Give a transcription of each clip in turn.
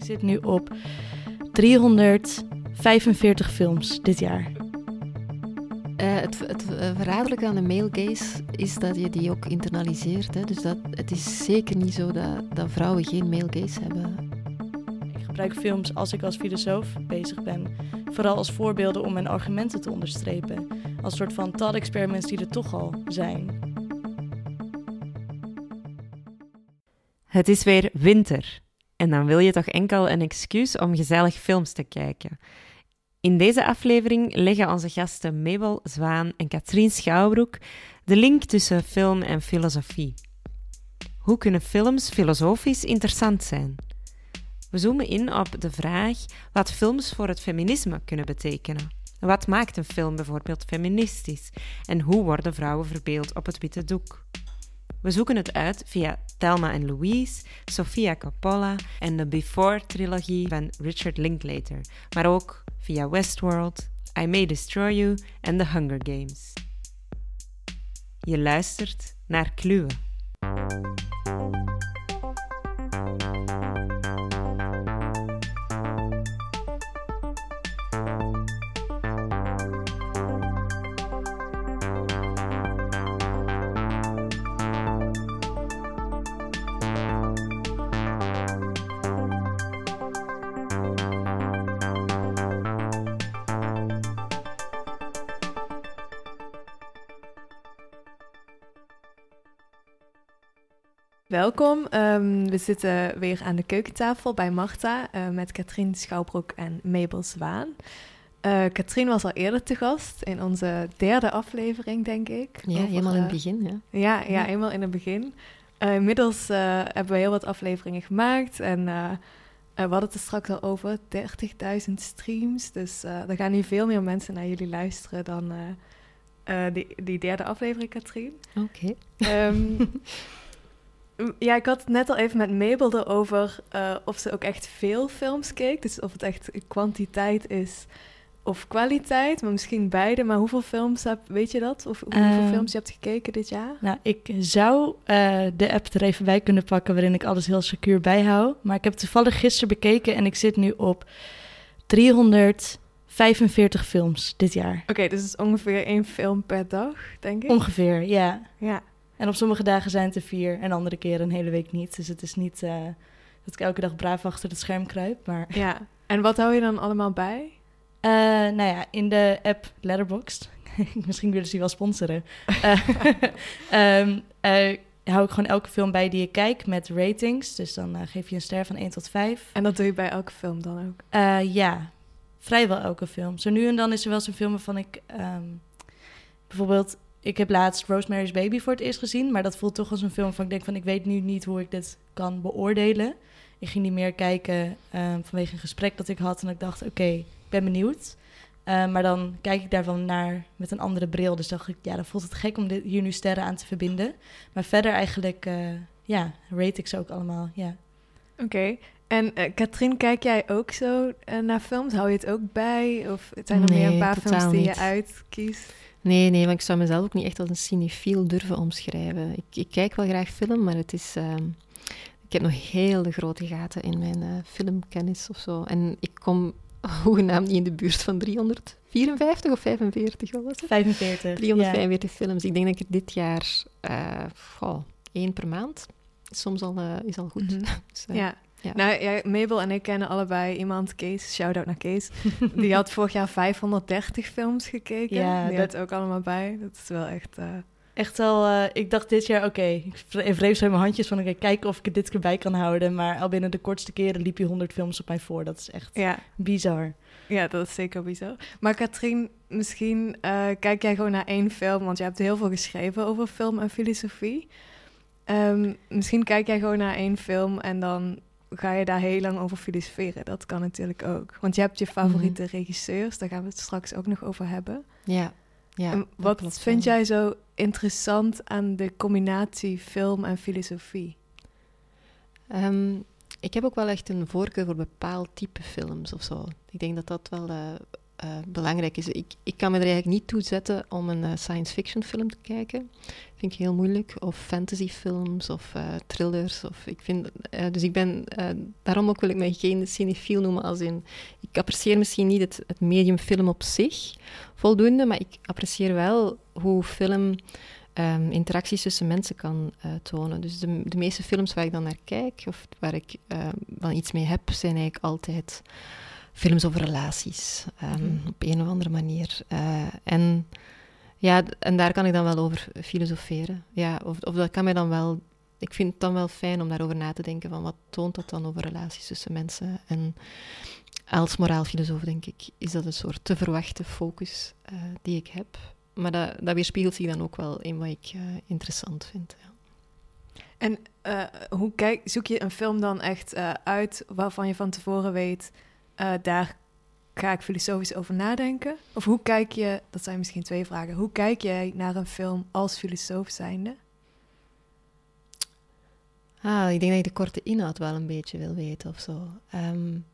Ik zit nu op 345 films dit jaar. Uh, het het uh, verraderlijke aan de male gaze is dat je die ook internaliseert. Hè? Dus dat, het is zeker niet zo dat, dat vrouwen geen male gaze hebben. Ik gebruik films als ik als filosoof bezig ben. Vooral als voorbeelden om mijn argumenten te onderstrepen. Als soort van thought experiments die er toch al zijn. Het is weer winter. En dan wil je toch enkel een excuus om gezellig films te kijken. In deze aflevering leggen onze gasten Mabel Zwaan en Katrien Schouwbroek de link tussen film en filosofie. Hoe kunnen films filosofisch interessant zijn? We zoomen in op de vraag wat films voor het feminisme kunnen betekenen. Wat maakt een film bijvoorbeeld feministisch en hoe worden vrouwen verbeeld op het witte doek? We zoeken het uit via Thelma en Louise, Sofia Coppola en de Before-trilogie van Richard Linklater, maar ook via Westworld, I May Destroy You en The Hunger Games. Je luistert naar Kluwe. Welkom. Um, we zitten weer aan de keukentafel bij Marta uh, met Katrien Schouwbroek en Mabel Zwaan. Uh, Katrien was al eerder te gast in onze derde aflevering, denk ik. Ja, over, helemaal in het begin. Ja, ja, ja, helemaal in het begin. Uh, inmiddels hebben we heel wat afleveringen gemaakt en we hadden het er straks al over 30.000 streams. Dus er gaan nu veel meer mensen naar jullie luisteren dan die, die derde aflevering, Katrien. Oké. Okay. Um, Ja, ik had het net al even met Mabel erover uh, of ze ook echt veel films keek. Dus of het echt kwantiteit is of kwaliteit, maar misschien beide. Maar hoeveel films heb, weet je dat? Of hoeveel uh, films je hebt gekeken dit jaar? Nou, ik zou uh, de app er even bij kunnen pakken waarin ik alles heel secuur bijhoud. Maar ik heb toevallig gisteren bekeken en ik zit nu op 345 films dit jaar. Oké, okay, dus het is ongeveer één film per dag, denk ik? Ongeveer, ja. Ja. En op sommige dagen zijn het er vier en andere keren een hele week niet. Dus het is niet uh, dat ik elke dag braaf achter het scherm kruip. Maar... Ja, en wat hou je dan allemaal bij? Uh, nou ja, in de app Letterboxd. Misschien willen ze die wel sponsoren. uh, um, hou ik gewoon elke film bij die ik kijk met ratings. Dus dan geef je een ster van 1 tot 5. En dat doe je bij elke film dan ook? ja, vrijwel elke film. Zo nu en dan is er wel eens een film waarvan ik... Um, bijvoorbeeld ik heb laatst Rosemary's Baby voor het eerst gezien, maar dat voelt toch als een film van ik denk van ik weet nu niet hoe ik dit kan beoordelen. Ik ging die meer kijken um, vanwege een gesprek dat ik had en ik dacht oké, okay, ik ben benieuwd. Um, maar dan kijk ik daarvan naar met een andere bril. Dus dacht ik, ja, dan voelt het gek om dit, hier nu sterren aan te verbinden. Maar verder eigenlijk, uh, ja, rate ik ze ook allemaal, ja. Oké, okay. en uh, Katrien, kijk jij ook zo uh, naar films? Hou je het ook bij? Of zijn er nee, meer een paar films die niet. je uitkiest? Nee, nee, want ik zou mezelf ook niet echt als een cinefiel durven omschrijven. Ik, ik kijk wel graag film, maar het is... Uh, ik heb nog hele grote gaten in mijn uh, filmkennis of zo. En ik kom hoegenaamd niet in de buurt van 354 of 45, wat was het? 45, 345 ja. films. Ik denk dat ik er dit jaar... Uh, goh, één per maand soms al, uh, is al goed. Mm -hmm. dus, ja. Ja. Nou, ja, Mabel en ik kennen allebei iemand, Kees, shout-out naar Kees. Die had vorig jaar 530 films gekeken. Ja, die dat... had ook allemaal bij. Dat is wel echt... Uh... Echt wel, uh, ik dacht dit jaar, oké, okay, ik wreef zo in mijn handjes van, oké, okay, kijken of ik het dit keer bij kan houden. Maar al binnen de kortste keren liep je 100 films op mij voor. Dat is echt ja. bizar. Ja, dat is zeker bizar. Maar Katrien, misschien uh, kijk jij gewoon naar één film, want je hebt heel veel geschreven over film en filosofie. Um, misschien kijk jij gewoon naar één film en dan ga je daar heel lang over filosoferen. Dat kan natuurlijk ook. Want je hebt je favoriete mm -hmm. regisseurs, daar gaan we het straks ook nog over hebben. Ja. ja en wat vind jij zo interessant aan de combinatie film en filosofie? Um, ik heb ook wel echt een voorkeur voor bepaald type films of zo. Ik denk dat dat wel uh, eh, belangrijk is. Ik, ik kan me er eigenlijk niet toe zetten om een eh, science fiction film te kijken. Vind ik heel moeilijk. Of fantasy films of uh, thrillers. Of ik vind, dus ik ben, daarom ook wil ik mij geen cinefiel noemen als in... Ik apprecieer misschien niet het, het medium film op zich voldoende, maar ik apprecieer wel hoe film... Um, interacties tussen mensen kan uh, tonen. Dus de, de, meeste films waar ik dan naar kijk, of waar ik uh, dan iets mee heb, zijn eigenlijk altijd films over relaties, um, op een of andere manier. Uh, en, ja, en daar kan ik dan wel over filosoferen. Ja, of, of dat kan mij dan wel... Ik vind het dan wel fijn om daarover na te denken, van wat toont dat dan over relaties tussen mensen. En als moraalfilosoof, denk ik, is dat een soort te verwachte focus uh, die ik heb. Maar dat, dat weerspiegelt zich dan ook wel in wat ik uh, interessant vind. Ja. En hoe kijk, zoek je een film dan echt uit waarvan je van tevoren weet uh, daar ga ik filosofisch over nadenken? Of hoe kijk je, dat zijn misschien twee vragen, hoe kijk jij naar een film als filosoof zijnde? Ah, ik denk dat je de korte inhoud wel een beetje wil weten of zo. Um,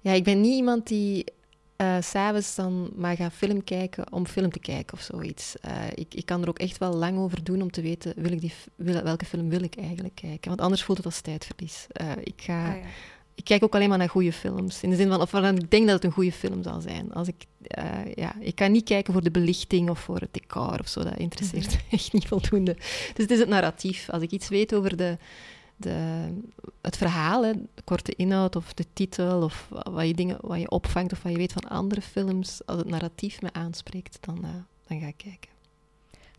ja, ik ben niet iemand die uh, s'avonds dan maar gaat film kijken om film te kijken of zoiets. Uh, ik, ik kan er ook echt wel lang over doen om te weten wil ik die, wil, welke film wil ik eigenlijk kijken. Want anders voelt het als tijdverlies. Uh, ik ga... Ah, ja ik kijk ook alleen maar naar goede films. In de zin van, of ik denk dat het een goede film zal zijn. Als ik, uh, ja, ik kan niet kijken voor de belichting of voor het decor of zo. Dat interesseert me echt niet voldoende. Dus het is het narratief. Als ik iets weet over de, de, het verhaal, hè, de korte inhoud of de titel, of wat je, dingen, wat je opvangt of wat je weet van andere films, als het narratief me aanspreekt, dan, uh, dan ga ik kijken.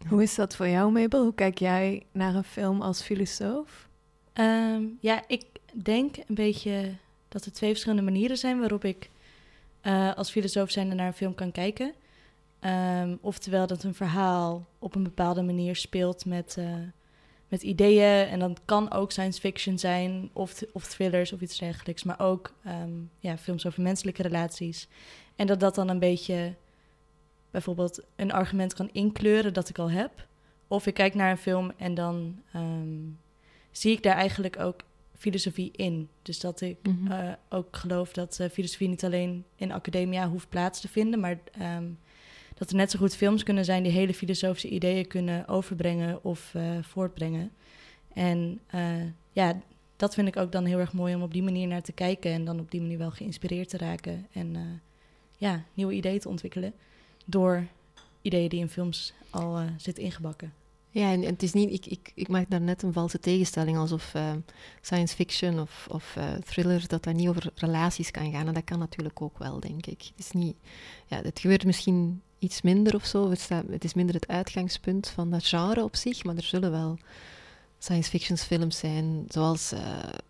Hoe is dat voor jou, Mabel? Hoe kijk jij naar een film als filosoof? Um, ja, ik denk een beetje dat er twee verschillende manieren zijn waarop ik uh, als filosoof zijnde naar een film kan kijken. Um, oftewel dat een verhaal op een bepaalde manier speelt met, uh, met ideeën. En dan kan ook science fiction zijn, of, of thrillers of iets dergelijks. Maar ook um, ja, films over menselijke relaties. En dat dat dan een beetje bijvoorbeeld een argument kan inkleuren dat ik al heb. Of ik kijk naar een film en dan um, zie ik daar eigenlijk ook filosofie in. Dus dat ik mm -hmm. uh, ook geloof dat uh, filosofie niet alleen in academia hoeft plaats te vinden, maar um, dat er net zo goed films kunnen zijn die hele filosofische ideeën kunnen overbrengen of uh, voortbrengen. En ja, dat vind ik ook dan heel erg mooi om op die manier naar te kijken en dan op die manier wel geïnspireerd te raken en ja, nieuwe ideeën te ontwikkelen door ideeën die in films al zitten ingebakken. Ja, en, het is niet, ik, ik, ik maak daar net een valse tegenstelling, alsof uh, science fiction of, of uh, thriller, dat dat niet over relaties kan gaan. En dat kan natuurlijk ook wel, denk ik. Het, is niet, ja, het gebeurt misschien iets minder of zo. Het, het is minder het uitgangspunt van dat genre op zich, maar er zullen wel science fiction films zijn. Zoals uh,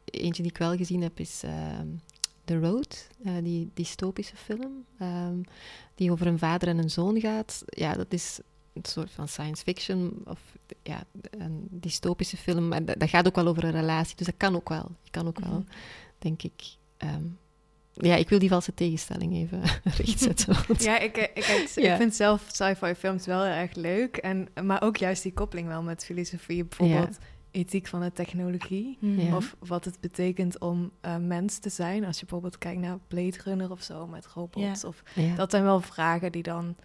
eentje die ik wel gezien heb, is The Road, die dystopische film, um, die over een vader en een zoon gaat. Ja, dat is een soort van science fiction of ja, een dystopische film. Maar dat, gaat ook wel over een relatie, dus dat kan ook wel. Je kan ook wel, mhm. denk ik. Um, ja, ik wil die valse tegenstelling even rechtzetten. ja, ik, ik, ik, ja. ik, vind zelf sci-fi films wel erg leuk. En, maar ook juist die koppeling wel met filosofie. Bijvoorbeeld ja. ethiek van de technologie. Mhm. Of wat het betekent om uh, mens te zijn. Als je bijvoorbeeld kijkt naar Blade Runner of zo met robots. Of, Dat zijn wel vragen die dan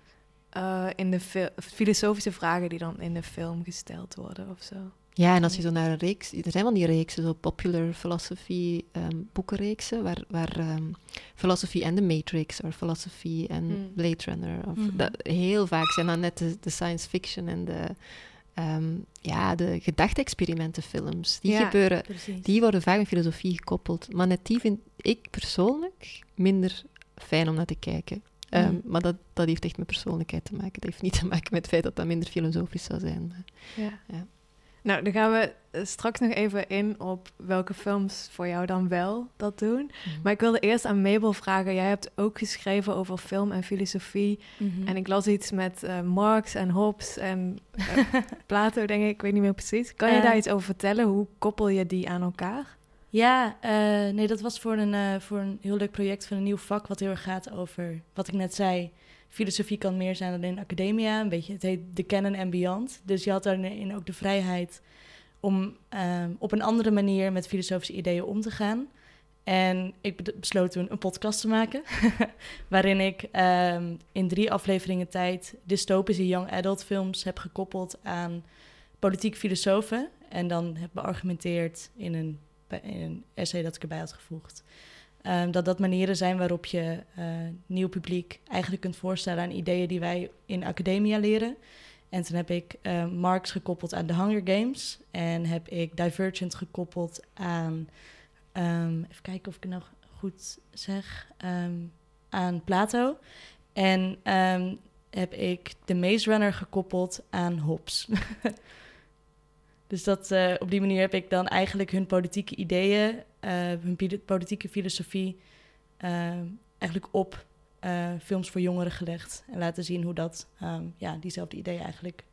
uh, in de filosofische vragen die dan in de film gesteld worden of zo. Ja, en als je zo naar een reeks, er zijn van die reeksen, zo popular philosophy um, boekenreeksen, waar, waar um, Philosophy en The Matrix, of Philosophy en mm. Blade Runner, of mm. dat, heel vaak zijn dan net de, de science fiction en de, um, ja, de gedachte-experimentenfilms. Die ja, gebeuren, precies. die worden vaak met filosofie gekoppeld, maar net die vind ik persoonlijk minder fijn om naar te kijken. Um, mm. Maar dat, dat heeft echt met persoonlijkheid te maken. Dat heeft niet te maken met het feit dat dat minder filosofisch zou zijn. Ja. ja. Nou, dan gaan we eh, straks nog even in op welke films voor jou dan wel dat doen. Mm. Maar ik wilde eerst aan Mabel vragen. Jij hebt ook geschreven over film en filosofie. Mm -hmm. En ik las iets met uh, Marx en Hobbes en uh, Plato, denk ik. Ik weet niet meer precies. Kan je daar iets over vertellen? Hoe koppel je die aan elkaar? Ja, uh, nee, dat was voor een, uh, voor een heel leuk project van een nieuw vak... wat heel erg gaat over, wat ik net zei... filosofie kan meer zijn dan in academia. Een beetje, het heet de canon en. Dus je had daarin ook de vrijheid om uh, op een andere manier... met filosofische ideeën om te gaan. En ik be- besloot toen een podcast te maken, waarin ik ehm, in drie afleveringen tijd dystopische young adult films heb gekoppeld aan politiek filosofen. En dan heb beargumenteerd in een, in een essay dat ik erbij had gevoegd. Ehm, dat dat manieren zijn waarop je eh, nieuw publiek eigenlijk kunt voorstellen aan ideeën die wij in academia leren. En toen heb ik eh, Marx gekoppeld aan The Hunger Games. En heb ik Divergent gekoppeld aan, ehm, even kijken of ik het nog goed zeg, ehm, aan Plato. En ehm, heb ik The Maze Runner gekoppeld aan Hobbes. dus dat, eh, op die manier heb ik dan eigenlijk hun politieke ideeën, eh, hun politieke filosofie, eh, eigenlijk op films voor jongeren gelegd. En laten zien hoe dat, ehm, ja, diezelfde ideeën eigenlijk.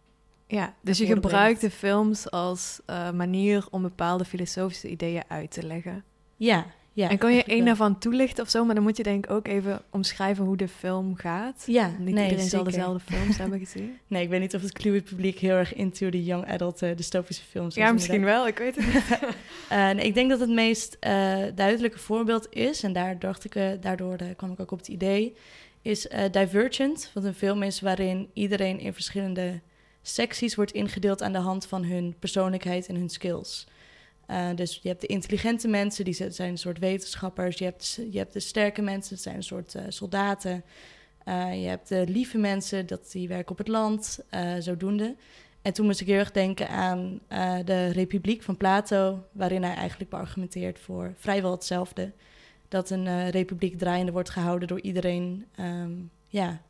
Ja, dus je gebruikt de films als manier om bepaalde filosofische ideeën uit te leggen. Ja, ja. en kan je één daarvan toelichten of zo? Maar dan moet je denk ik ook even omschrijven hoe de film gaat. Ja, Niet nee, iedereen zal dezelfde films hebben gezien. Nee, ik weet niet of het kluwe publiek heel erg into de young adult eh, dystopische films is. ja, misschien inderdaad. wel. Ik weet het niet. Eh, nee, ik denk dat het meest eh, duidelijke voorbeeld is, en daar dacht ik, daardoor kwam ik ook op het idee, is Divergent, wat een film is waarin iedereen in verschillende secties wordt ingedeeld aan de hand van hun persoonlijkheid en hun skills. Eh, dus je hebt de intelligente mensen, die zijn een soort wetenschappers. Je hebt, je hebt de sterke mensen, dat zijn een soort eh, soldaten. Eh, je hebt de lieve mensen, dat die werken op het land, zodoende. En toen moest ik heel erg denken aan de Republiek van Plato, waarin hij eigenlijk beargumenteert voor vrijwel hetzelfde. Dat een republiek draaiende wordt gehouden door iedereen ehm, ja,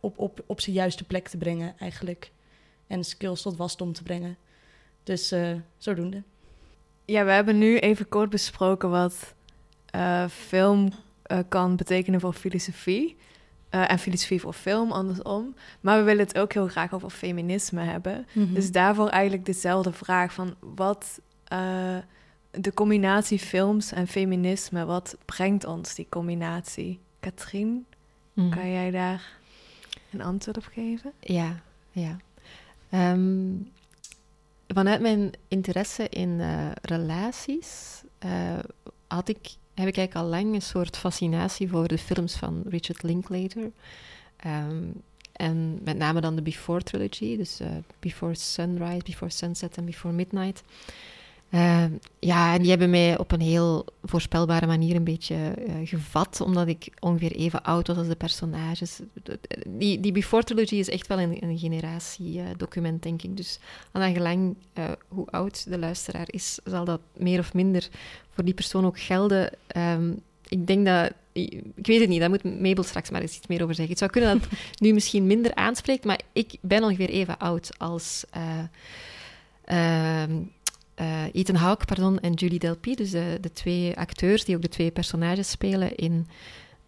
op, op, op zijn juiste plek te brengen, eigenlijk. En skills tot wasdom te brengen. Dus zodoende. Ja, we hebben nu even kort besproken wat eh, film eh, kan betekenen voor filosofie. Eh, en filosofie voor film, andersom. Maar we willen het ook heel graag over feminisme hebben. Dus daarvoor eigenlijk dezelfde vraag van wat de combinatie films en feminisme, wat brengt ons die combinatie? Katrien, Mhm. kan jij daar een antwoord op geven? Ja, ja. Ehm, vanuit mijn interesse in eh, relaties eh, had ik, heb ik eigenlijk al lang een soort fascinatie voor de films van Richard Linklater. Ehm, en met name dan de Before Trilogy, dus eh, Before Sunrise, Before Sunset en Before Midnight. Ehm, ja, en die hebben mij op een heel voorspelbare manier een beetje eh, gevat, omdat ik ongeveer even oud was als de personages. Die, die Before Trilogy is echt wel een, een generatiedocument, denk ik. Dus aan gelang eh, hoe oud de luisteraar is, zal dat meer of minder voor die persoon ook gelden. Ehm, ik denk dat... Ik weet het niet, daar moet Mabel straks maar eens iets meer over zeggen. Het zou kunnen dat het nu misschien minder aanspreekt, maar ik ben ongeveer even oud als... eh, ehm, eh, Ethan Hawke pardon, en Julie Delpy, dus de, de twee acteurs die ook de twee personages spelen in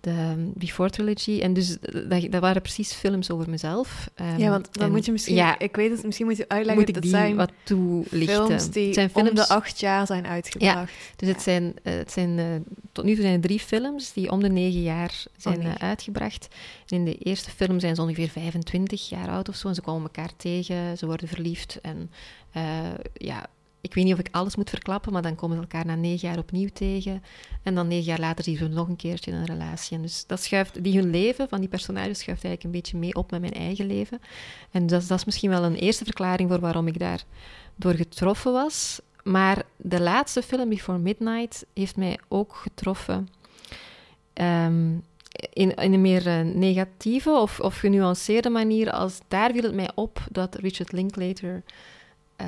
de um, Before Trilogy. En dus dat, dat waren precies films over mezelf. Um, ja, want dan en, moet je misschien... Ja, ik weet het, misschien moet je uitleggen... moet ik dat die zijn wat toelichten. films die het zijn om de acht jaar zijn uitgebracht. dus het zijn, uh, het zijn uh, tot nu toe zijn er drie films die om de negen jaar zijn oh, nee. uh, uitgebracht. En in de eerste film zijn ze ongeveer 25 jaar oud of zo. En ze komen elkaar tegen, ze worden verliefd. En uh, ja, ik weet niet of ik alles moet verklappen, maar dan komen ze elkaar na negen jaar opnieuw tegen. En dan negen jaar later zien ze nog een keertje een relatie. En dus dat schuift, die hun leven van die personages schuift eigenlijk een beetje mee op met mijn eigen leven. En dat, dat is misschien wel een eerste verklaring voor waarom ik daar door getroffen was. Maar de laatste film, Before Midnight, heeft mij ook getroffen. Um, in, in, een meer uh, negatieve of, of genuanceerde manier. Als daar viel het mij op dat Richard Linklater uh,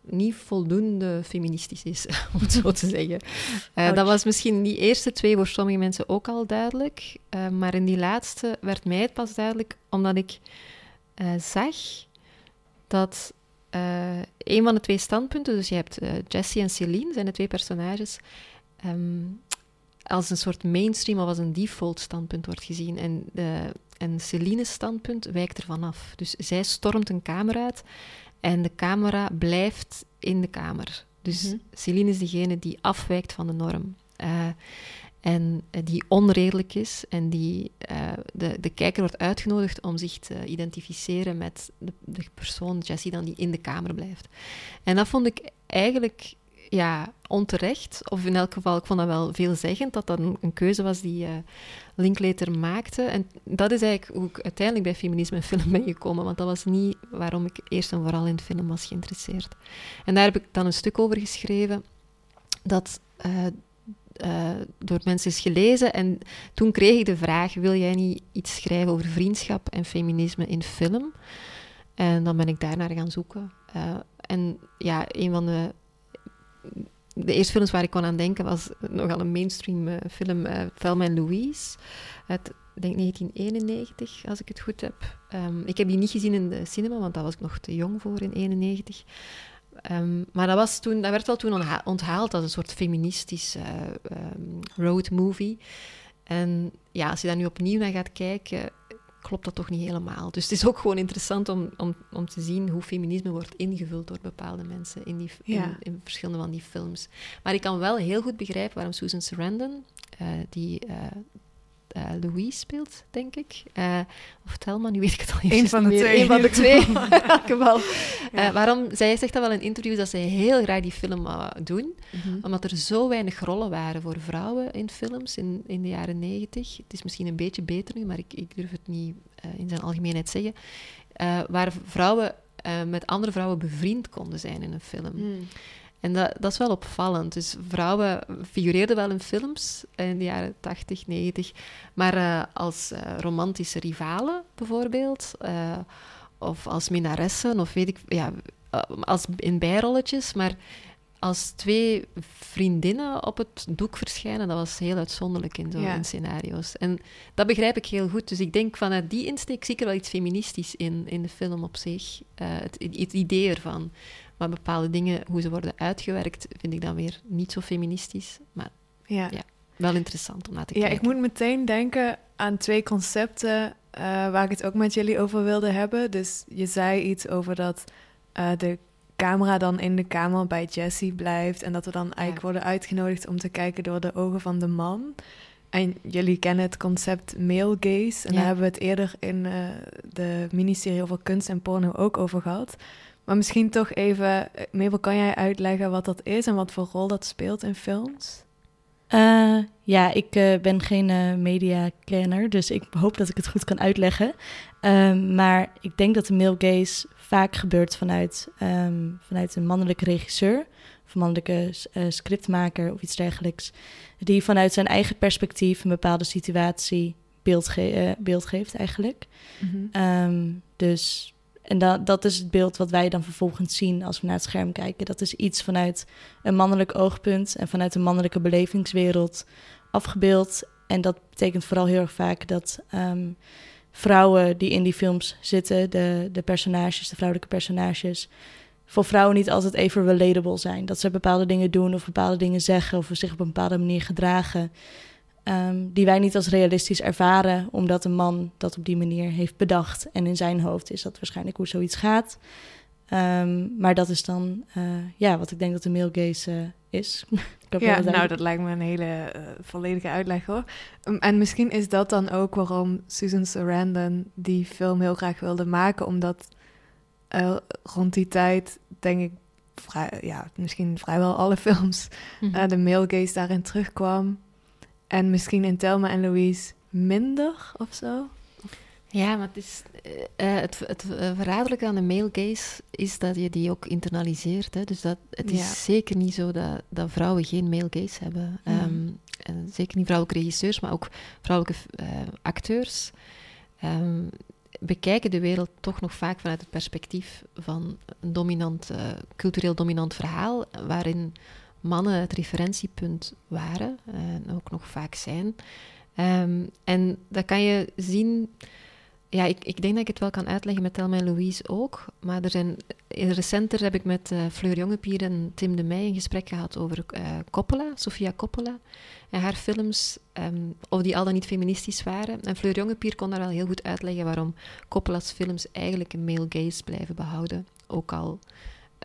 niet voldoende feministisch is, om het zo te zeggen. Uh, dat was misschien in die eerste twee voor sommige mensen ook al duidelijk. Uh, maar in die laatste werd mij het pas duidelijk, omdat ik zag dat een van de twee standpunten, dus je hebt Jessie en Celine, zijn de twee personages, um, als een soort mainstream of als een default standpunt wordt gezien. En, en Celine's standpunt wijkt ervan af. Dus zij stormt een kamer uit en de camera blijft in de kamer. Dus mm-hmm. Celine is degene die afwijkt van de norm. Uh, en uh, die onredelijk is en die uh, de, de kijker wordt uitgenodigd om zich te identificeren met de, de persoon, Jessie, dan die in de kamer blijft. En dat vond ik eigenlijk ja, onterecht. Of in elk geval, ik vond dat wel veelzeggend, dat dat een, een keuze was die uh, Linklater maakte. En dat is eigenlijk hoe ik uiteindelijk bij feminisme en film ben gekomen. Want dat was niet waarom ik eerst en vooral in film was geïnteresseerd. En daar heb ik dan een stuk over geschreven dat... Uh, uh, door mensen is gelezen. En toen kreeg ik de vraag: wil jij niet iets schrijven over vriendschap en feminisme in film? En dan ben ik daar naar gaan zoeken. Uh, en ja, een van de, de eerste films waar ik kon aan denken was nogal een mainstream uh, film, uh, Thelma Louise. Uit, denk 1991, als ik het goed heb. Um, ik heb die niet gezien in de cinema, want daar was ik nog te jong voor in 91. Um, maar dat, was toen, dat werd wel toen onthaald als een soort feministisch uh, um, road movie. En ja, als je daar nu opnieuw naar gaat kijken, klopt dat toch niet helemaal. Dus het is ook gewoon interessant om, om, om te zien hoe feminisme wordt ingevuld door bepaalde mensen in, die, in, in, verschillende van die films. Maar ik kan wel heel goed begrijpen waarom Susan Sarandon, uh, die uh, uh, Louise speelt, denk ik. Uh, of Thelma, nu weet ik het al niet. Eén van de twee. Eén van de twee, in elk geval. Ja. Uh, waarom, zij zegt dat wel in interviews, dat zij heel graag die film doen. Mm -hmm. Omdat er zo weinig rollen waren voor vrouwen in films in, in de jaren negentig. Het is misschien een beetje beter nu, maar ik, ik durf het niet in zijn algemeenheid zeggen. waar vrouwen met andere vrouwen bevriend konden zijn in een film. Mm. En dat, dat is wel opvallend. Dus vrouwen figureerden wel in films in de jaren 80, 90, maar uh, als uh, romantische rivalen bijvoorbeeld, uh, of als minnaressen, of weet ik, ja, als in bijrolletjes, maar als twee vriendinnen op het doek verschijnen, dat was heel uitzonderlijk in zo'n ja. scenario's. En dat begrijp ik heel goed. Dus ik denk vanuit die insteek zie ik er wel iets feministisch in, in de film op zich. het, het idee ervan. Maar bepaalde dingen, hoe ze worden uitgewerkt, vind ik dan weer niet zo feministisch. Maar ja, ja wel interessant om naar te kijken. Ja, ik moet meteen denken aan twee concepten uh, waar ik het ook met jullie over wilde hebben. Dus je zei iets over dat uh, de camera dan in de kamer bij Jessie blijft. En dat we dan eigenlijk ja. worden uitgenodigd om te kijken door de ogen van de man. En jullie kennen het concept male gaze. En ja. daar hebben we het eerder in uh, de miniserie over kunst en porno ook over gehad. Maar misschien toch even, Mabel, kan jij uitleggen wat dat is en wat voor rol dat speelt in films? Uh, ja, ik uh, ben geen uh, mediakenner, dus ik hoop dat ik het goed kan uitleggen. Um, maar ik denk dat de male gaze vaak gebeurt vanuit, um, vanuit een mannelijke regisseur, of een mannelijke scriptmaker of iets dergelijks, die vanuit zijn eigen perspectief een bepaalde situatie beeld, ge beeld geeft eigenlijk. Mm -hmm. um, dus en dat, dat is het beeld wat wij dan vervolgens zien als we naar het scherm kijken. Dat is iets vanuit een mannelijk oogpunt en vanuit een mannelijke belevingswereld afgebeeld. En dat betekent vooral heel erg vaak dat um, vrouwen die in die films zitten, de, de personages, de vrouwelijke personages, voor vrouwen niet altijd even relatable zijn. Dat ze bepaalde dingen doen of bepaalde dingen zeggen of zich op een bepaalde manier gedragen. Um, die wij niet als realistisch ervaren, omdat een man dat op die manier heeft bedacht. En in zijn hoofd is dat waarschijnlijk hoe zoiets gaat. Um, maar dat is dan uh, ja, wat ik denk dat de male gaze uh, is. ja, nou, dat lijkt me een hele uh, volledige uitleg hoor. Um, en misschien is dat dan ook waarom Susan Sarandon die film heel graag wilde maken, omdat rond die tijd, denk ik, vrij, ja, misschien vrijwel alle films, mm -hmm. de male gaze daarin terugkwam. En misschien in Thelma en Louise minder of zo? Ja, maar het, is, uh, het, het verraderlijke aan de male gaze is dat je die ook internaliseert. Hè? Dus dat, het is ja. zeker niet zo dat, dat vrouwen geen male gaze hebben. Mm. Um, en zeker niet vrouwelijke regisseurs, maar ook vrouwelijke uh, acteurs. Um, bekijken de wereld toch nog vaak vanuit het perspectief van een dominant, uh, cultureel dominant verhaal, waarin mannen het referentiepunt waren en ook nog vaak zijn. Um, en dat kan je zien. Ja, ik, ik denk dat ik het wel kan uitleggen met Thelma en Louise ook. Maar er zijn, recenter heb ik met uh, Fleur Jongepier en Tim de Meij een gesprek gehad over uh, Coppola, Sofia Coppola. En haar films, um, of die al dan niet feministisch waren. En Fleur Jongepier kon daar wel heel goed uitleggen waarom Coppola's films eigenlijk een male gaze blijven behouden. Ook al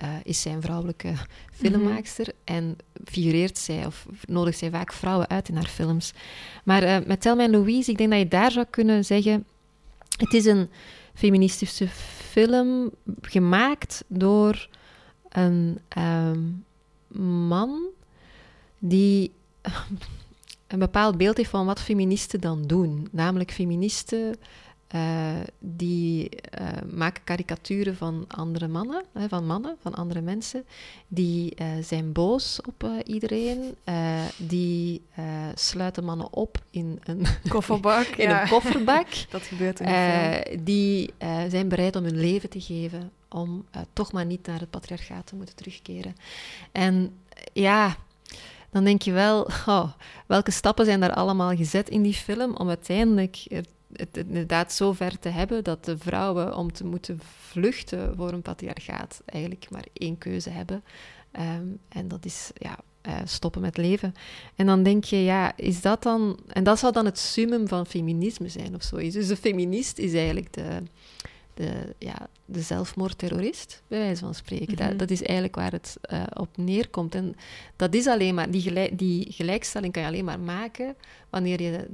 uh, is zij een vrouwelijke filmmaakster mm -hmm. en figureert zij of nodigt zij vaak vrouwen uit in haar films. Maar uh, met Thelma en Louise, ik denk dat je daar zou kunnen zeggen, het is een feministische film gemaakt door een, um, man die een bepaald beeld heeft van wat feministen dan doen. Namelijk feministen uh, die uh, maken karikaturen van andere mannen, hè, van mannen, van andere mensen. Die uh, zijn boos op iedereen. die sluiten mannen op in een kofferbak. in een kofferbak. Dat gebeurt in de Die zijn bereid om hun leven te geven om toch maar niet naar het patriarchaat te moeten terugkeren. En ja, dan denk je wel, oh, welke stappen zijn daar allemaal gezet in die film om uiteindelijk het inderdaad zo ver te hebben dat de vrouwen om te moeten vluchten voor een patriarchaat eigenlijk maar één keuze hebben. Ehm, en dat is ja, uh, stoppen met leven. En dan denk je, ja, is dat dan... En dat zou dan het summum van feminisme zijn of zoiets. Dus de feminist is eigenlijk de, de, ja, de zelfmoordterrorist, bij wijze van spreken. dat, mhm. dat, is eigenlijk waar het uh, op neerkomt. En dat is alleen maar... Die, gelijk, die gelijkstelling kan je alleen maar maken wanneer je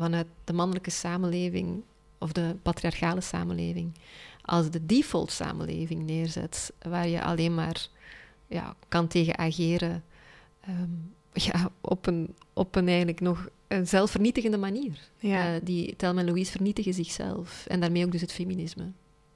vanuit de mannelijke samenleving of de patriarchale samenleving als de default samenleving neerzet, waar je alleen maar ja, kan tegen ageren ehm, ja, op, een, op een eigenlijk nog een zelfvernietigende manier. Ja. Uh, die Thelma en Louise vernietigen zichzelf en daarmee ook dus het feminisme.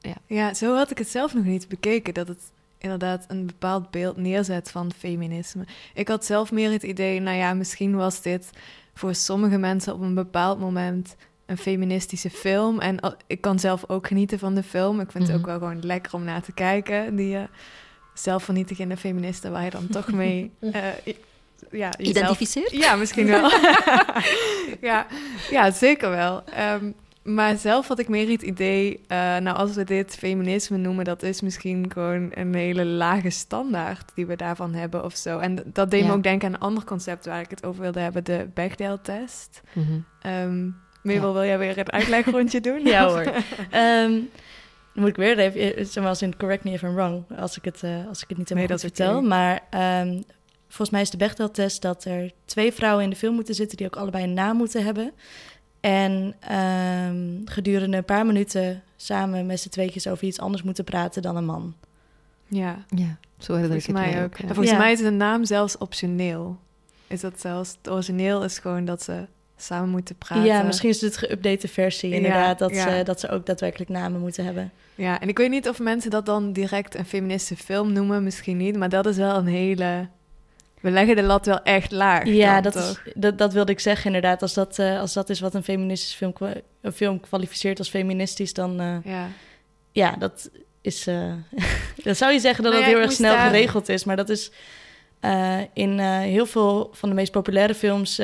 Ja. ja, zo had ik het zelf nog niet bekeken, dat het inderdaad een bepaald beeld neerzet van feminisme. Ik had zelf meer het idee, nou ja, misschien was dit voor sommige mensen op een bepaald moment een feministische film. En ik kan zelf ook genieten van de film. Ik vind het ook mhm. wel gewoon lekker om naar te kijken. Die uh, zelfvernietigende feministen waar je dan toch mee... Uh, ja, Identificeert? Ja, misschien wel. ja, ja, zeker wel. Um, maar zelf had ik meer het idee, uh, nou als we dit feminisme noemen, dat is misschien gewoon een hele lage standaard die we daarvan hebben of zo. En dat deed me ook denken aan een ander concept waar ik het over wilde hebben, de Bechdel-test. Mm -hmm. wil jij weer een uitlegrondje doen? ja hoor. um, moet ik weer even, zoals in correct me if I'm wrong, als ik het, uh, als ik het niet helemaal nee, vertel. Maar um, volgens mij is de Bechdel-test dat er twee vrouwen in de film moeten zitten die ook allebei een naam moeten hebben. En um, gedurende een paar minuten samen met z'n tweetjes over iets anders moeten praten dan een man. Ja, ja zo herinner ik het mij ook. En volgens mij is de naam zelfs optioneel. Is dat zelfs, het origineel is gewoon dat ze samen moeten praten. Ja, misschien is het geüpdate versie inderdaad, dat, Ze, dat ze ook daadwerkelijk namen moeten hebben. Ja, en ik weet niet of mensen dat dan direct een feministische film noemen, misschien niet, maar dat is wel een hele we leggen de lat wel echt laag. Ja, dat, is, dat, dat wilde ik zeggen inderdaad. Als dat, uh, als dat is wat een feministische film, een film kwalificeert als feministisch, dan... Uh, ja. ja, dat is... Uh, dan zou je zeggen dat nou het heel erg snel geregeld is. Maar dat is... in heel veel van de meest populaire films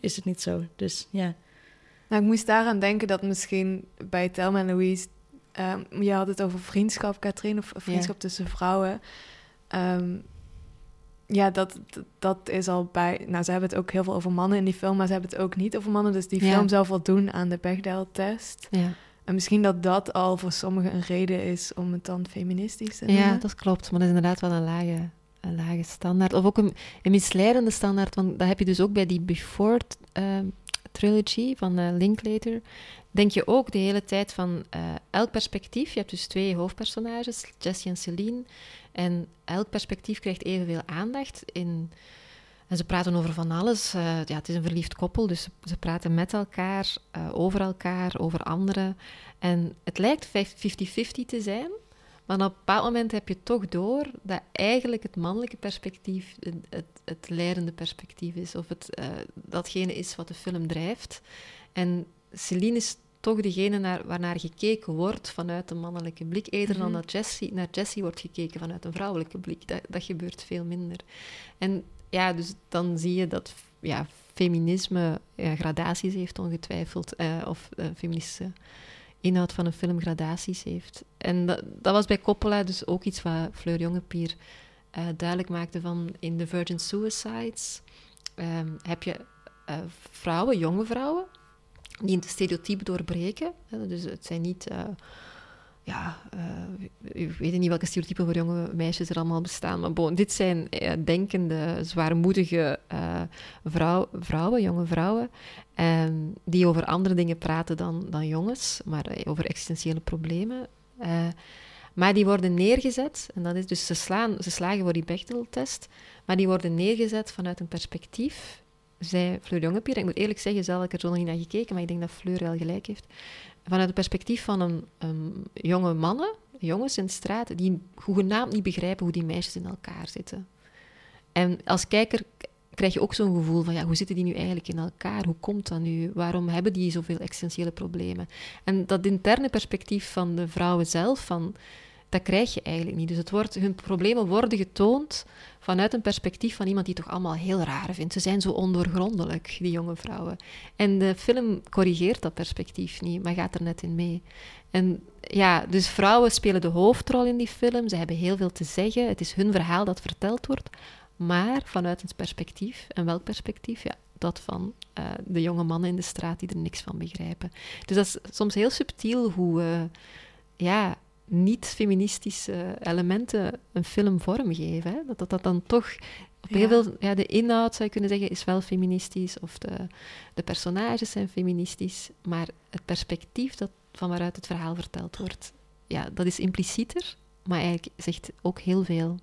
is het niet zo. Dus ja. Nou, ik moest daaraan denken dat misschien bij Thelma en Louise... Um, je had het over vriendschap, Katrien, of vriendschap tussen vrouwen... Um, ja, dat, dat is al bij. Nou, ze hebben het ook heel veel over mannen in die film, maar ze hebben het ook niet over mannen. Dus die film zou voldoen aan de Bechdel-test. Ja. En misschien dat dat al voor sommigen een reden is om het dan feministisch te noemen. Ja, dat klopt. Maar dat is inderdaad wel een lage, een lage standaard. Of ook een, een misleidende standaard. Want dat heb je dus ook bij die Before uh, trilogy van uh, Linklater. Denk je ook de hele tijd van uh, elk perspectief. Je hebt dus twee hoofdpersonages, Jessie en Celine. En elk perspectief krijgt evenveel aandacht. In, en ze praten over van alles. Uh, ja, het is een verliefd koppel, dus ze, praten met elkaar, uh, over elkaar, over anderen. En het lijkt 50-50 te zijn, maar op een bepaald moment heb je toch door dat eigenlijk het mannelijke perspectief het, het, leidende perspectief is. Of het, uh, datgene is wat de film drijft. En Celine is toch degene naar, waarnaar gekeken wordt vanuit een mannelijke blik, eerder dan mhm. dat Jessie, naar Jessie wordt gekeken vanuit een vrouwelijke blik. Dat, dat gebeurt veel minder. En ja, dus dan zie je dat ja, feminisme ja, gradaties heeft ongetwijfeld, eh, of eh, feministische inhoud van een film gradaties heeft. En dat, dat was bij Coppola dus ook iets wat Fleur Jongepier uh, duidelijk maakte van in The Virgin Suicides ehm, heb je uh, vrouwen, jonge vrouwen, die een stereotype doorbreken. Dus het zijn niet... Uh, ja, uh, ik weet niet welke stereotypen voor jonge meisjes er allemaal bestaan, maar bon, dit zijn uh, denkende, zwaarmoedige vrouw, vrouwen, jonge vrouwen, um, die over andere dingen praten dan, dan jongens, maar over existentiële problemen. Maar die worden neergezet, en dat is dus ze, slaan, ze slagen voor die Bechdel-test, maar die worden neergezet vanuit een perspectief. Zij, Fleur Jongepier, ik moet eerlijk zeggen, zelf heb ik er zo nog niet naar gekeken, maar ik denk dat Fleur wel gelijk heeft. Vanuit het perspectief van een, jonge mannen, jongens in de straat, die hoegenaamd niet begrijpen hoe die meisjes in elkaar zitten. En als kijker krijg je ook zo'n gevoel van, ja, hoe zitten die nu eigenlijk in elkaar? Hoe komt dat nu? Waarom hebben die zoveel essentiële problemen? En dat interne perspectief van de vrouwen zelf, van, dat krijg je eigenlijk niet. Dus het wordt, hun problemen worden getoond vanuit een perspectief van iemand die toch allemaal heel raar vindt. Ze zijn zo ondoorgrondelijk, die jonge vrouwen. En de film corrigeert dat perspectief niet, maar gaat er net in mee. En ja, dus vrouwen spelen de hoofdrol in die film. Ze hebben heel veel te zeggen. Het is hun verhaal dat verteld wordt maar vanuit het perspectief. En welk perspectief? Ja, dat van uh, de jonge mannen in de straat die er niks van begrijpen. Dus dat is soms heel subtiel hoe uh, ja, niet-feministische elementen een film vormgeven. Hè? Dat, dat dat dan toch op heel veel... Ja, de inhoud, zou je kunnen zeggen, is wel feministisch. Of de, de personages zijn feministisch. Maar het perspectief dat van waaruit het verhaal verteld wordt... Ja, dat is implicieter, maar eigenlijk zegt ook heel veel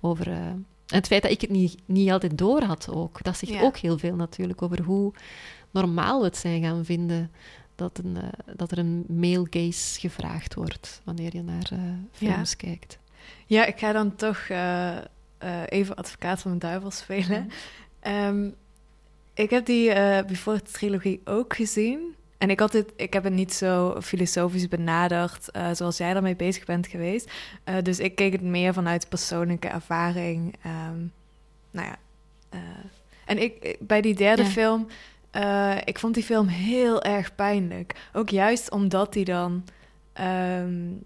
over... Uh, en het feit dat ik het niet, niet altijd door had ook, dat zegt ook heel veel natuurlijk over hoe normaal we het zijn gaan vinden dat, een, uh, dat er een male gaze gevraagd wordt wanneer je naar uh, films ja. kijkt. Ja, ik ga dan toch uh, even advocaat van de duivel spelen. Mm. Um, ik heb die Before trilogie ook gezien. En ik, had het, ik heb het niet zo filosofisch benaderd uh, zoals jij daarmee bezig bent geweest. Uh, dus ik keek het meer vanuit persoonlijke ervaring. Um, nou ja. Uh, en ik, bij die derde ja. film, ik vond die film heel erg pijnlijk. Ook juist omdat die dan um,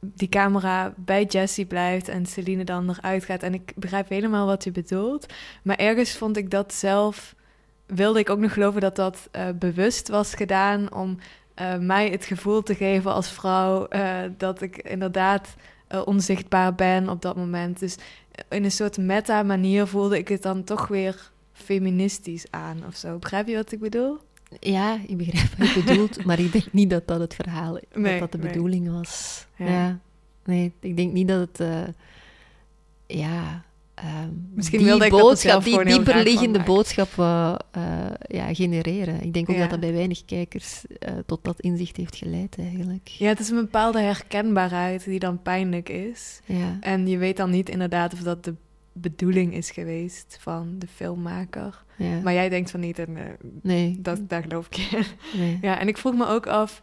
die camera bij Jessie blijft en Celine dan eruit gaat. En ik begrijp helemaal wat u bedoelt. Maar ergens vond ik dat zelf wilde ik ook nog geloven dat dat uh, bewust was gedaan om mij het gevoel te geven als vrouw dat ik inderdaad onzichtbaar ben op dat moment. Dus in een soort meta-manier voelde ik het dan toch weer feministisch aan of zo. Begrijp je wat ik bedoel? Ja, ik begrijp wat je bedoelt, maar ik denk niet dat dat het verhaal, nee, dat dat de bedoeling was. Ja. ja. Nee, ik denk niet dat het, ja, Um, Misschien wilde ik boodschap, dat die dieperliggende boodschap uh, uh, ja, genereren. Ik denk ook ja. dat dat bij weinig kijkers uh, tot dat inzicht heeft geleid, eigenlijk. Ja, het is een bepaalde herkenbaarheid die dan pijnlijk is. Ja. En je weet dan niet inderdaad of dat de bedoeling is geweest van de filmmaker. Ja. Maar jij denkt van niet, en nee. dat, daar geloof ik in. Nee. Ja, en ik vroeg me ook af,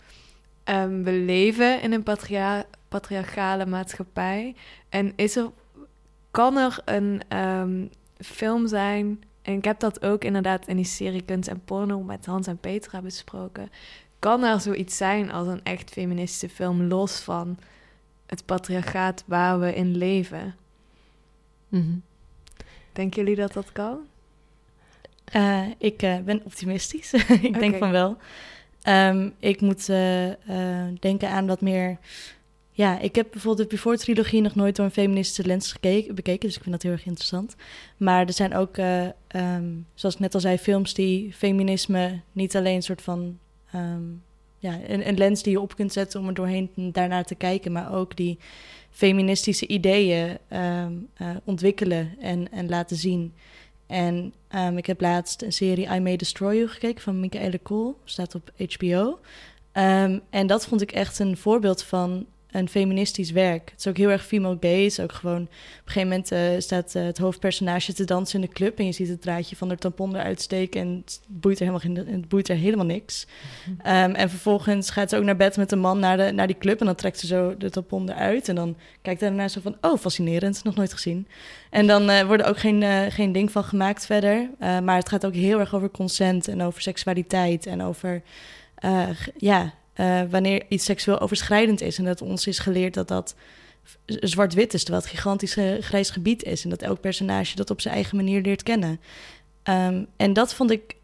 um, we leven in een patria patriarchale maatschappij. En is er kan er een um, film zijn, en ik heb dat ook inderdaad in die serie Kunst en Porno met Hans en Petra besproken. Kan er zoiets zijn als een echt feministische film, los van het patriarchaat waar we in leven? Mm -hmm. Denken jullie dat dat kan? Uh, ik uh, ben optimistisch. ik okay. denk van wel. Um, ik moet uh, denken aan wat meer ja, ik heb bijvoorbeeld de Before-trilogie nog nooit door een feministische lens gekeken, bekeken, dus ik vind dat heel erg interessant. Maar er zijn ook, um, zoals ik net al zei, films die feminisme niet alleen een soort van... Um, ja, een, een, lens die je op kunt zetten om er doorheen daarnaar te kijken, maar ook die feministische ideeën um, uh, ontwikkelen en, en laten zien. En ik heb laatst een serie I May Destroy You gekeken van Michaela Coel, staat op HBO. en dat vond ik echt een voorbeeld van een feministisch werk. Het is ook heel erg female gaze. Ook gewoon op een gegeven moment uh, staat uh, het hoofdpersonage te dansen in de club en je ziet het draadje van de tampon eruit steken en het boeit er helemaal, geen, het boeit er helemaal niks. Mm -hmm. um, en vervolgens gaat ze ook naar bed met een man naar, de, naar die club en dan trekt ze zo de tampon eruit en dan kijkt hij daarna zo van, oh fascinerend, nog nooit gezien. En dan uh, wordt er ook geen, geen ding van gemaakt verder. maar het gaat ook heel erg over consent en over seksualiteit en over, ja, uh, wanneer iets seksueel overschrijdend is en dat ons is geleerd dat dat zwart-wit is, terwijl het gigantisch grijs gebied is en dat elk personage dat op zijn eigen manier leert kennen. Um, en dat vond ik,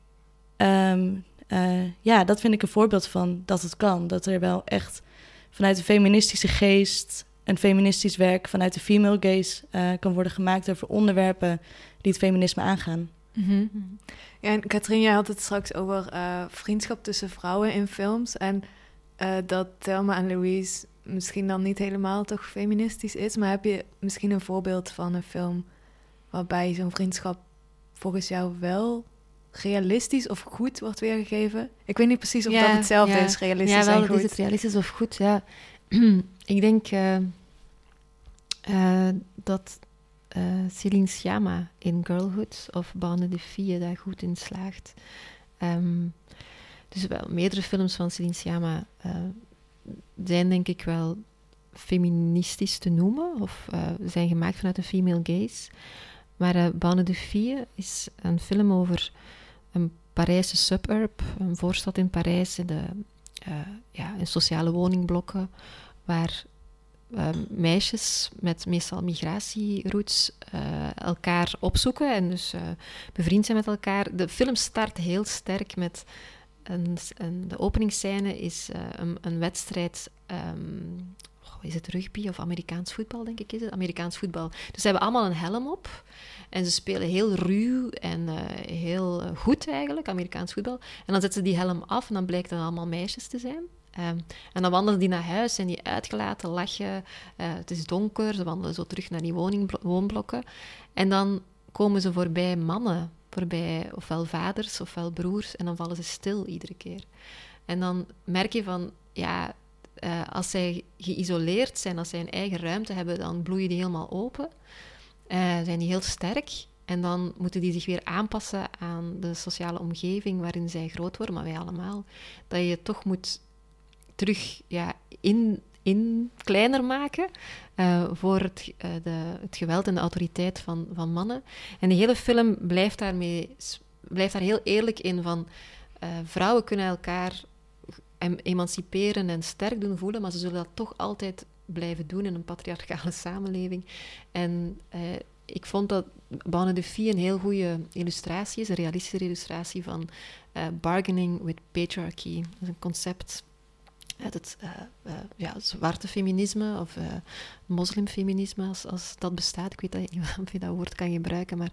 um, uh, ja, dat vind ik een voorbeeld van dat het kan. Dat er wel echt vanuit de feministische geest een feministisch werk vanuit de female gaze kan worden gemaakt over onderwerpen die het feminisme aangaan. Ja, en Katrien, jij had het straks over vriendschap tussen vrouwen in films. En uh, dat Thelma en Louise misschien dan niet helemaal toch feministisch is. Maar heb je misschien een voorbeeld van een film waarbij zo'n vriendschap volgens jou wel realistisch of goed wordt weergegeven? Ik weet niet precies of dat hetzelfde is, realistisch ja, wel, en goed. is het realistisch of goed, ja. ik denk uh, uh, dat uh, Celine Sciamma in Girlhood of Bande de daar goed in slaagt. Um, dus wel, meerdere films van Celine Sciamma zijn denk ik wel feministisch te noemen of zijn gemaakt vanuit een female gaze. Maar uh, Bande de Fille is een film over een Parijse suburb, een voorstad in Parijs, in, de, ja, sociale woningblokken, waar uh, meisjes met meestal migratieroutes elkaar opzoeken en dus bevriend zijn met elkaar. De film start heel sterk met de openingsscène is een, een, wedstrijd um, is het rugby of Amerikaans voetbal, denk ik is het? Amerikaans voetbal. Dus ze hebben allemaal een helm op. En ze spelen heel ruw en uh, heel uh, goed eigenlijk, Amerikaans voetbal. En dan zetten ze die helm af en dan blijkt het allemaal meisjes te zijn. Um, en dan wandelen die naar huis en die uitgelaten, lachen. Het is donker, ze wandelen zo terug naar die woonblokken. En dan komen ze voorbij mannen, voorbij ofwel vaders ofwel broers. En dan vallen ze stil iedere keer. En dan merk je van, ja, uh, als zij geïsoleerd zijn, als zij een eigen ruimte hebben, dan bloeien die helemaal open. Uh, zijn die heel sterk. En dan moeten die zich weer aanpassen aan de sociale omgeving waarin zij groot worden, maar wij allemaal. Dat je toch moet terug ja, in, in kleiner maken uh, voor het, uh, de, het geweld en de autoriteit van, van mannen. En de hele film blijft, daarmee, blijft daar heel eerlijk in van uh, vrouwen kunnen elkaar emanciperen en sterk doen voelen, maar ze zullen dat toch altijd blijven doen in een patriarchale samenleving. En eh, ik vond dat Bonne een heel goede illustratie is, een realistische illustratie van bargaining with patriarchy. Dat is een concept het uh, uh, ja, zwarte feminisme of moslimfeminisme, als, als dat bestaat. Ik weet niet of je dat woord kan gebruiken, maar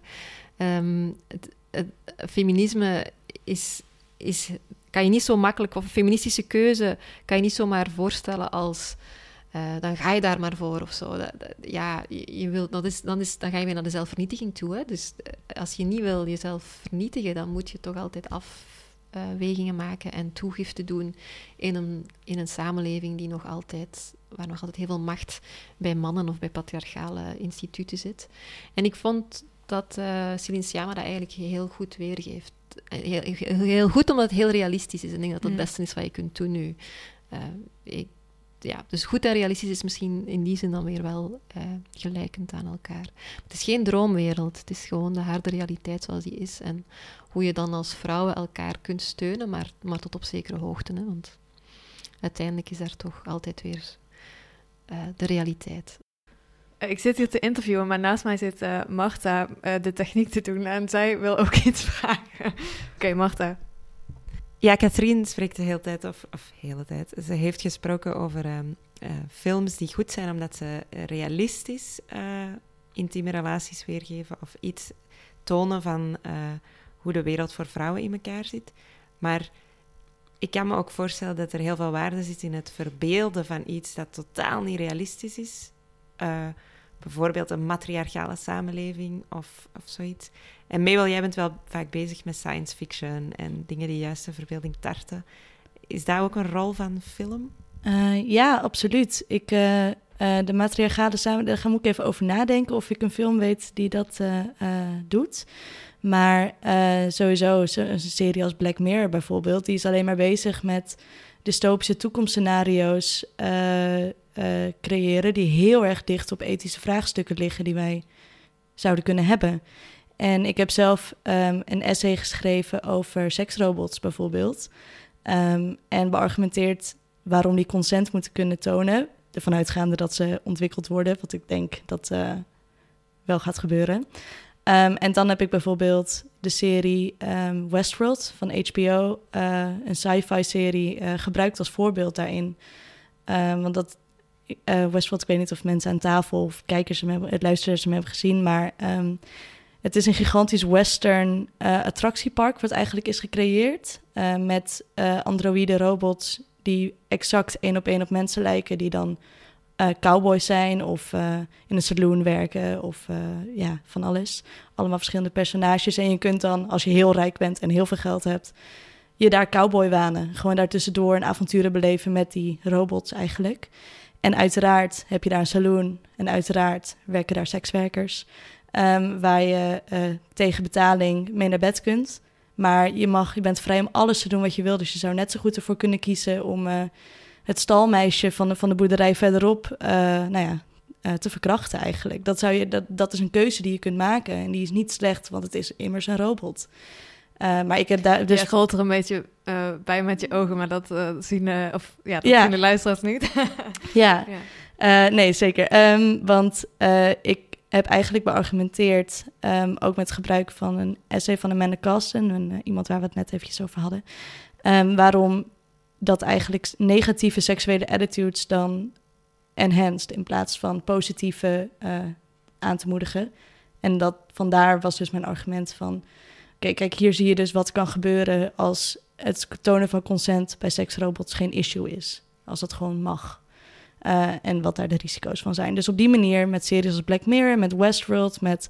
um, het, feminisme is, is kan je niet zo makkelijk, of een feministische keuze, kan je niet zomaar voorstellen als. Dan ga je daar maar voor of zo. Dat, dat, ja, je, wilt, dat is, dan, is, dan ga je weer naar de zelfvernietiging toe. Hè? Dus als je niet wil jezelf vernietigen, dan moet je toch altijd afwegingen uh, maken en toegifte doen in een, in een samenleving die nog altijd, waar nog altijd heel veel macht bij mannen of bij patriarchale instituten zit. En ik vond dat uh, dat eigenlijk heel goed weergeeft heel, heel, goed omdat het heel realistisch is. Ik denk dat dat het mm. beste is wat je kunt doen nu. Uh, ik, ja, dus goed en realistisch is misschien in die zin dan weer wel uh, gelijkend aan elkaar. Het is geen droomwereld, het is gewoon de harde realiteit zoals die is. En hoe je dan als vrouwen elkaar kunt steunen, maar, maar tot op zekere hoogte. Hè, want uiteindelijk is daar toch altijd weer uh, de realiteit. Eh, ik zit hier te interviewen, maar naast mij zit uh, Marta de techniek te doen en zij wil ook iets vragen. Oké, okay, Marta. Ja, Katrien spreekt de hele tijd, of, of hele tijd. Ze heeft gesproken over um, uh, films die goed zijn omdat ze realistisch intieme relaties weergeven of iets tonen van hoe de wereld voor vrouwen in elkaar zit. Maar ik kan me ook voorstellen dat er heel veel waarde zit in het verbeelden van iets dat totaal niet realistisch is. Bijvoorbeeld een matriarchale samenleving of, of zoiets. En Mabel, jij bent wel vaak bezig met science fiction en dingen die juist de verbeelding tarten. Is daar ook een rol van film? Uh, ja, absoluut. Ik, uh, uh, de matriarchale samenleving, daar moet ik even over nadenken of ik een film weet die dat doet. Maar sowieso, een serie als Black Mirror bijvoorbeeld, die is alleen maar bezig met dystopische toekomstscenario's uh, creëren die heel erg dicht op ethische vraagstukken liggen die wij zouden kunnen hebben. En ik heb zelf um, een essay geschreven over seksrobots bijvoorbeeld. Um, en beargumenteerd waarom die consent moeten kunnen tonen. Ervan uitgaande dat ze ontwikkeld worden, wat ik denk dat uh, wel gaat gebeuren. Um, en dan heb ik bijvoorbeeld de serie Westworld van HBO, uh, een sci-fi serie, gebruikt als voorbeeld daarin. want dat uh, Westworld, ik weet niet of mensen aan tafel of kijkers hem hebben, luisteraars hem hebben gezien, maar um, het is een gigantisch western uh, attractiepark wat eigenlijk is gecreëerd uh, met androïde robots die exact één op één op mensen lijken, die dan eh, cowboys zijn of eh, in een saloon werken of eh, ja, van alles. Allemaal verschillende personages. En je kunt dan, als je heel rijk bent en heel veel geld hebt, je daar cowboy wanen. Gewoon daartussendoor een avonturen beleven met die robots eigenlijk. En uiteraard heb je daar een saloon en uiteraard werken daar sekswerkers. ehm, waar je eh, tegen betaling mee naar bed kunt. Maar je, mag, je bent vrij om alles te doen wat je wil. Dus je zou net zo goed ervoor kunnen kiezen om eh, het stalmeisje van de, van de boerderij verderop eh, nou ja, te verkrachten eigenlijk. Dat, zou je, dat, dat is een keuze die je kunt maken. En die is niet slecht, want het is immers een robot. Eh, maar ik heb daar Dus je scrolt er een beetje eh, bij met je ogen, maar dat eh, zien, of, ja, dat Ja. zien de luisteraars niet. ja, ja. Nee, zeker. Ehm, want ik heb eigenlijk beargumenteerd, ehm, ook met gebruik van een essay van Amanda Carsten, een, iemand waar we het net eventjes over hadden, ehm, waarom dat eigenlijk negatieve seksuele attitudes dan enhanced in plaats van positieve aan te moedigen. En dat vandaar was dus mijn argument van, oké, kijk, hier zie je dus wat kan gebeuren als het tonen van consent bij seksrobots geen issue is. Als dat gewoon mag. Eh, en wat daar de risico's van zijn. Dus op die manier, met series als Black Mirror, met Westworld, met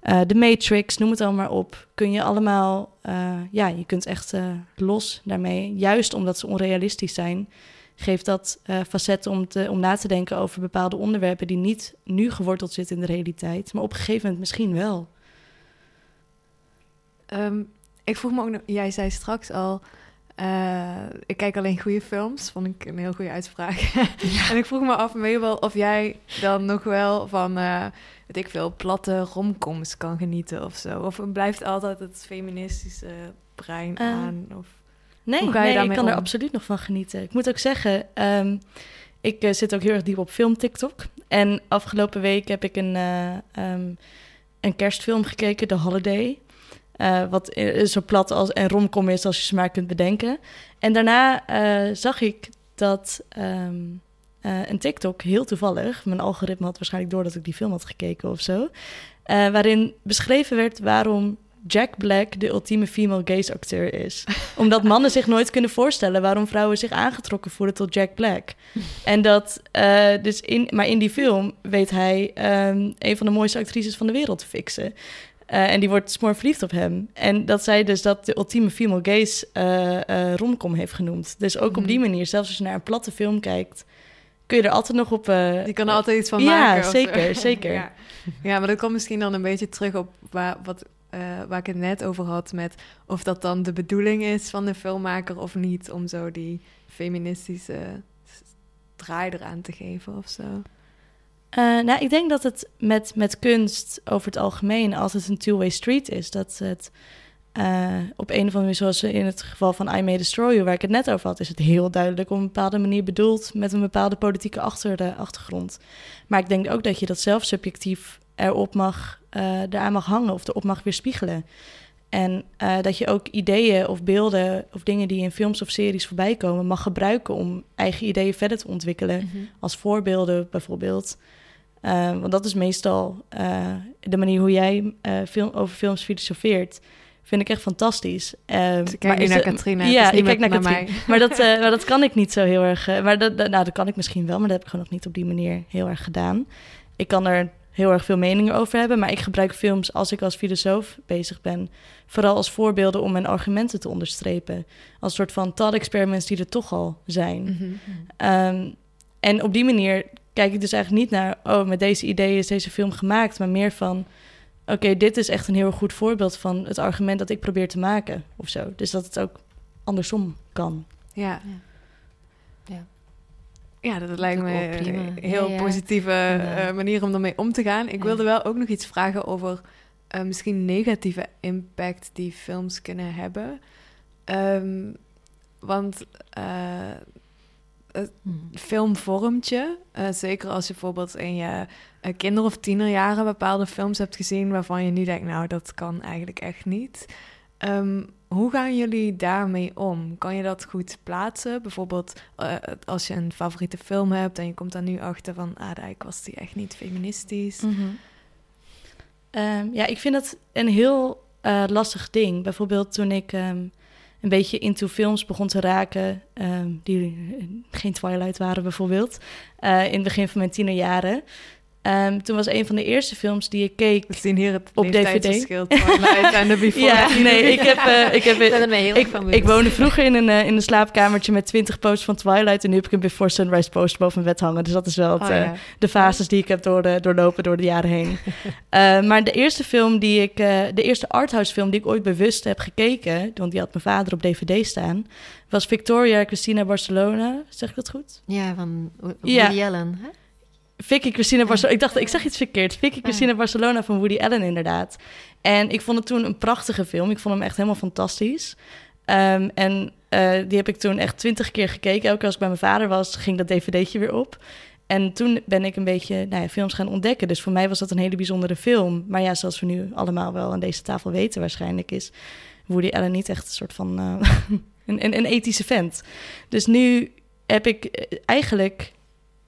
eh The Matrix, noem het allemaal op, kun je allemaal, eh, ja, je kunt echt los daarmee. Juist omdat ze onrealistisch zijn, geeft dat facetten om, te, om na te denken over bepaalde onderwerpen die niet nu geworteld zitten in de realiteit, maar op een gegeven moment misschien wel. Ehm, ik vroeg me ook nog, jij zei straks al, eh, ik kijk alleen goede films, vond ik een heel goede uitspraak. en ik vroeg me af, Mabel, of jij dan nog wel van, eh weet ik veel, platte romcoms kan genieten of zo. Of blijft altijd het feministische brein Eh, aan? Of... Nee, nee ik kan er absoluut nog van genieten. Ik moet ook zeggen, ehm, ik zit ook heel erg diep op film TikTok. En afgelopen week heb ik een, eh, ehm, een kerstfilm gekeken, The Holiday. Eh, wat zo plat als en romcom is als je ze maar kunt bedenken. En daarna eh, zag ik dat ehm, eh, een TikTok, heel toevallig... mijn algoritme had waarschijnlijk door dat ik die film had gekeken of zo... waarin beschreven werd waarom Jack Black de ultieme female gaze acteur is. Omdat mannen zich nooit kunnen voorstellen waarom vrouwen zich aangetrokken voelen tot Jack Black. En dat, dus in, maar in die film weet hij ehm, een van de mooiste actrices van de wereld te fixen. Eh, en die wordt smoor verliefd op hem. En dat zij dus dat de ultieme female gaze eh, eh, romcom heeft genoemd. Dus ook op Mhm. die manier, zelfs als je naar een platte film kijkt, kun je er altijd nog op. Je kan er altijd iets van ja, maken. of zeker, zeker. ja. ja, maar dat komt misschien dan een beetje terug op waar, wat, waar ik het net over had. Met of dat dan de bedoeling is van de filmmaker of niet. Om zo die feministische draai eraan te geven of zo. Eh, nou, ik denk dat het met, met kunst over het algemeen altijd een two-way street is. Dat het eh, op een of andere manier, zoals in het geval van I May Destroy You, waar ik het net over had, is het heel duidelijk op een bepaalde manier bedoeld met een bepaalde politieke achter de achtergrond. Maar ik denk ook dat je dat zelf subjectief erop mag, eraan mag hangen of erop mag weerspiegelen. En dat je ook ideeën of beelden of dingen die in films of series voorbij komen, mag gebruiken om eigen ideeën verder te ontwikkelen als voorbeelden bijvoorbeeld. Eh, want dat is meestal eh, de manier hoe jij eh, film, over films filosofeert. Vind ik echt fantastisch. Dus ik kijk maar is naar Katrina. Ja, ik kijk naar Katrina. Maar dat, maar dat kan ik niet zo heel erg. maar dat, dat- nou, dat kan ik misschien wel, maar dat heb ik gewoon nog niet op die manier heel erg gedaan. Ik kan er heel erg veel meningen over hebben, maar ik gebruik films als ik als filosoof bezig ben, vooral als voorbeelden om mijn argumenten te onderstrepen. Als soort van thought experiments die er toch al zijn. Mhm. Ehm, en op die manier kijk ik dus eigenlijk niet naar, oh, met deze ideeën is deze film gemaakt, maar meer van, oké, dit is echt een heel goed voorbeeld van het argument dat ik probeer te maken of zo. Dus dat het ook andersom kan. Ja. Ja. Ja, dat lijkt me prima. een heel Ja, ja. positieve eh, manier om ermee om te gaan. Ik Ja. wilde wel ook nog iets vragen over eh, misschien negatieve impact die films kunnen hebben. Ehm, want eh. Film vormt je. Eh, zeker als je bijvoorbeeld in je eh, kinder- of tienerjaren bepaalde films hebt gezien waarvan je nu denkt, nou, dat kan eigenlijk echt niet. Ehm, hoe gaan jullie daarmee om? Kan je dat goed plaatsen? Bijvoorbeeld eh, als je een favoriete film hebt en je komt daar nu achter van, ah, eigenlijk was die echt niet feministisch. Hm. Ehm, ja, ik vind dat een heel lastig ding. Bijvoorbeeld toen ik ehm, een beetje into films begon te raken, ehm, die geen Twilight waren bijvoorbeeld, eh, in het begin van mijn tienerjaren. Um, toen was een van de eerste films die ik keek. We zien hier het op DVD. en de before. Ja, nee, ik heb, uh, ik heb, ik, ik, woonde vroeger in een, uh, in een slaapkamertje met 20 posters van Twilight en nu heb ik een Before Sunrise poster boven mijn bed hangen. Dus dat is wel het, oh, ja. uh, de fases die ik heb door, doorlopen door de jaren heen. maar de eerste film die ik, de eerste arthouse film die ik ooit bewust heb gekeken, want die had mijn vader op DVD staan, was Victoria Christina Barcelona. Zeg ik dat goed? Ja, van Woody ja. Allen. Hè? Vicky Christina Barcelona. Ik dacht, ik zeg iets verkeerd. Vicky Christina Barcelona van Woody Allen, inderdaad. En ik vond het toen een prachtige film. Ik vond hem echt helemaal fantastisch. Um, en uh, die heb ik toen echt twintig keer gekeken. Elke keer als ik bij mijn vader was, ging dat dvd'tje weer op. En toen ben ik een beetje nou ja, films gaan ontdekken. Dus voor mij was dat een hele bijzondere film. Maar ja, zoals we nu allemaal wel aan deze tafel weten waarschijnlijk... is Woody Allen niet echt een soort van... Uh, een, een, een ethische vent. Dus nu heb ik eh, eigenlijk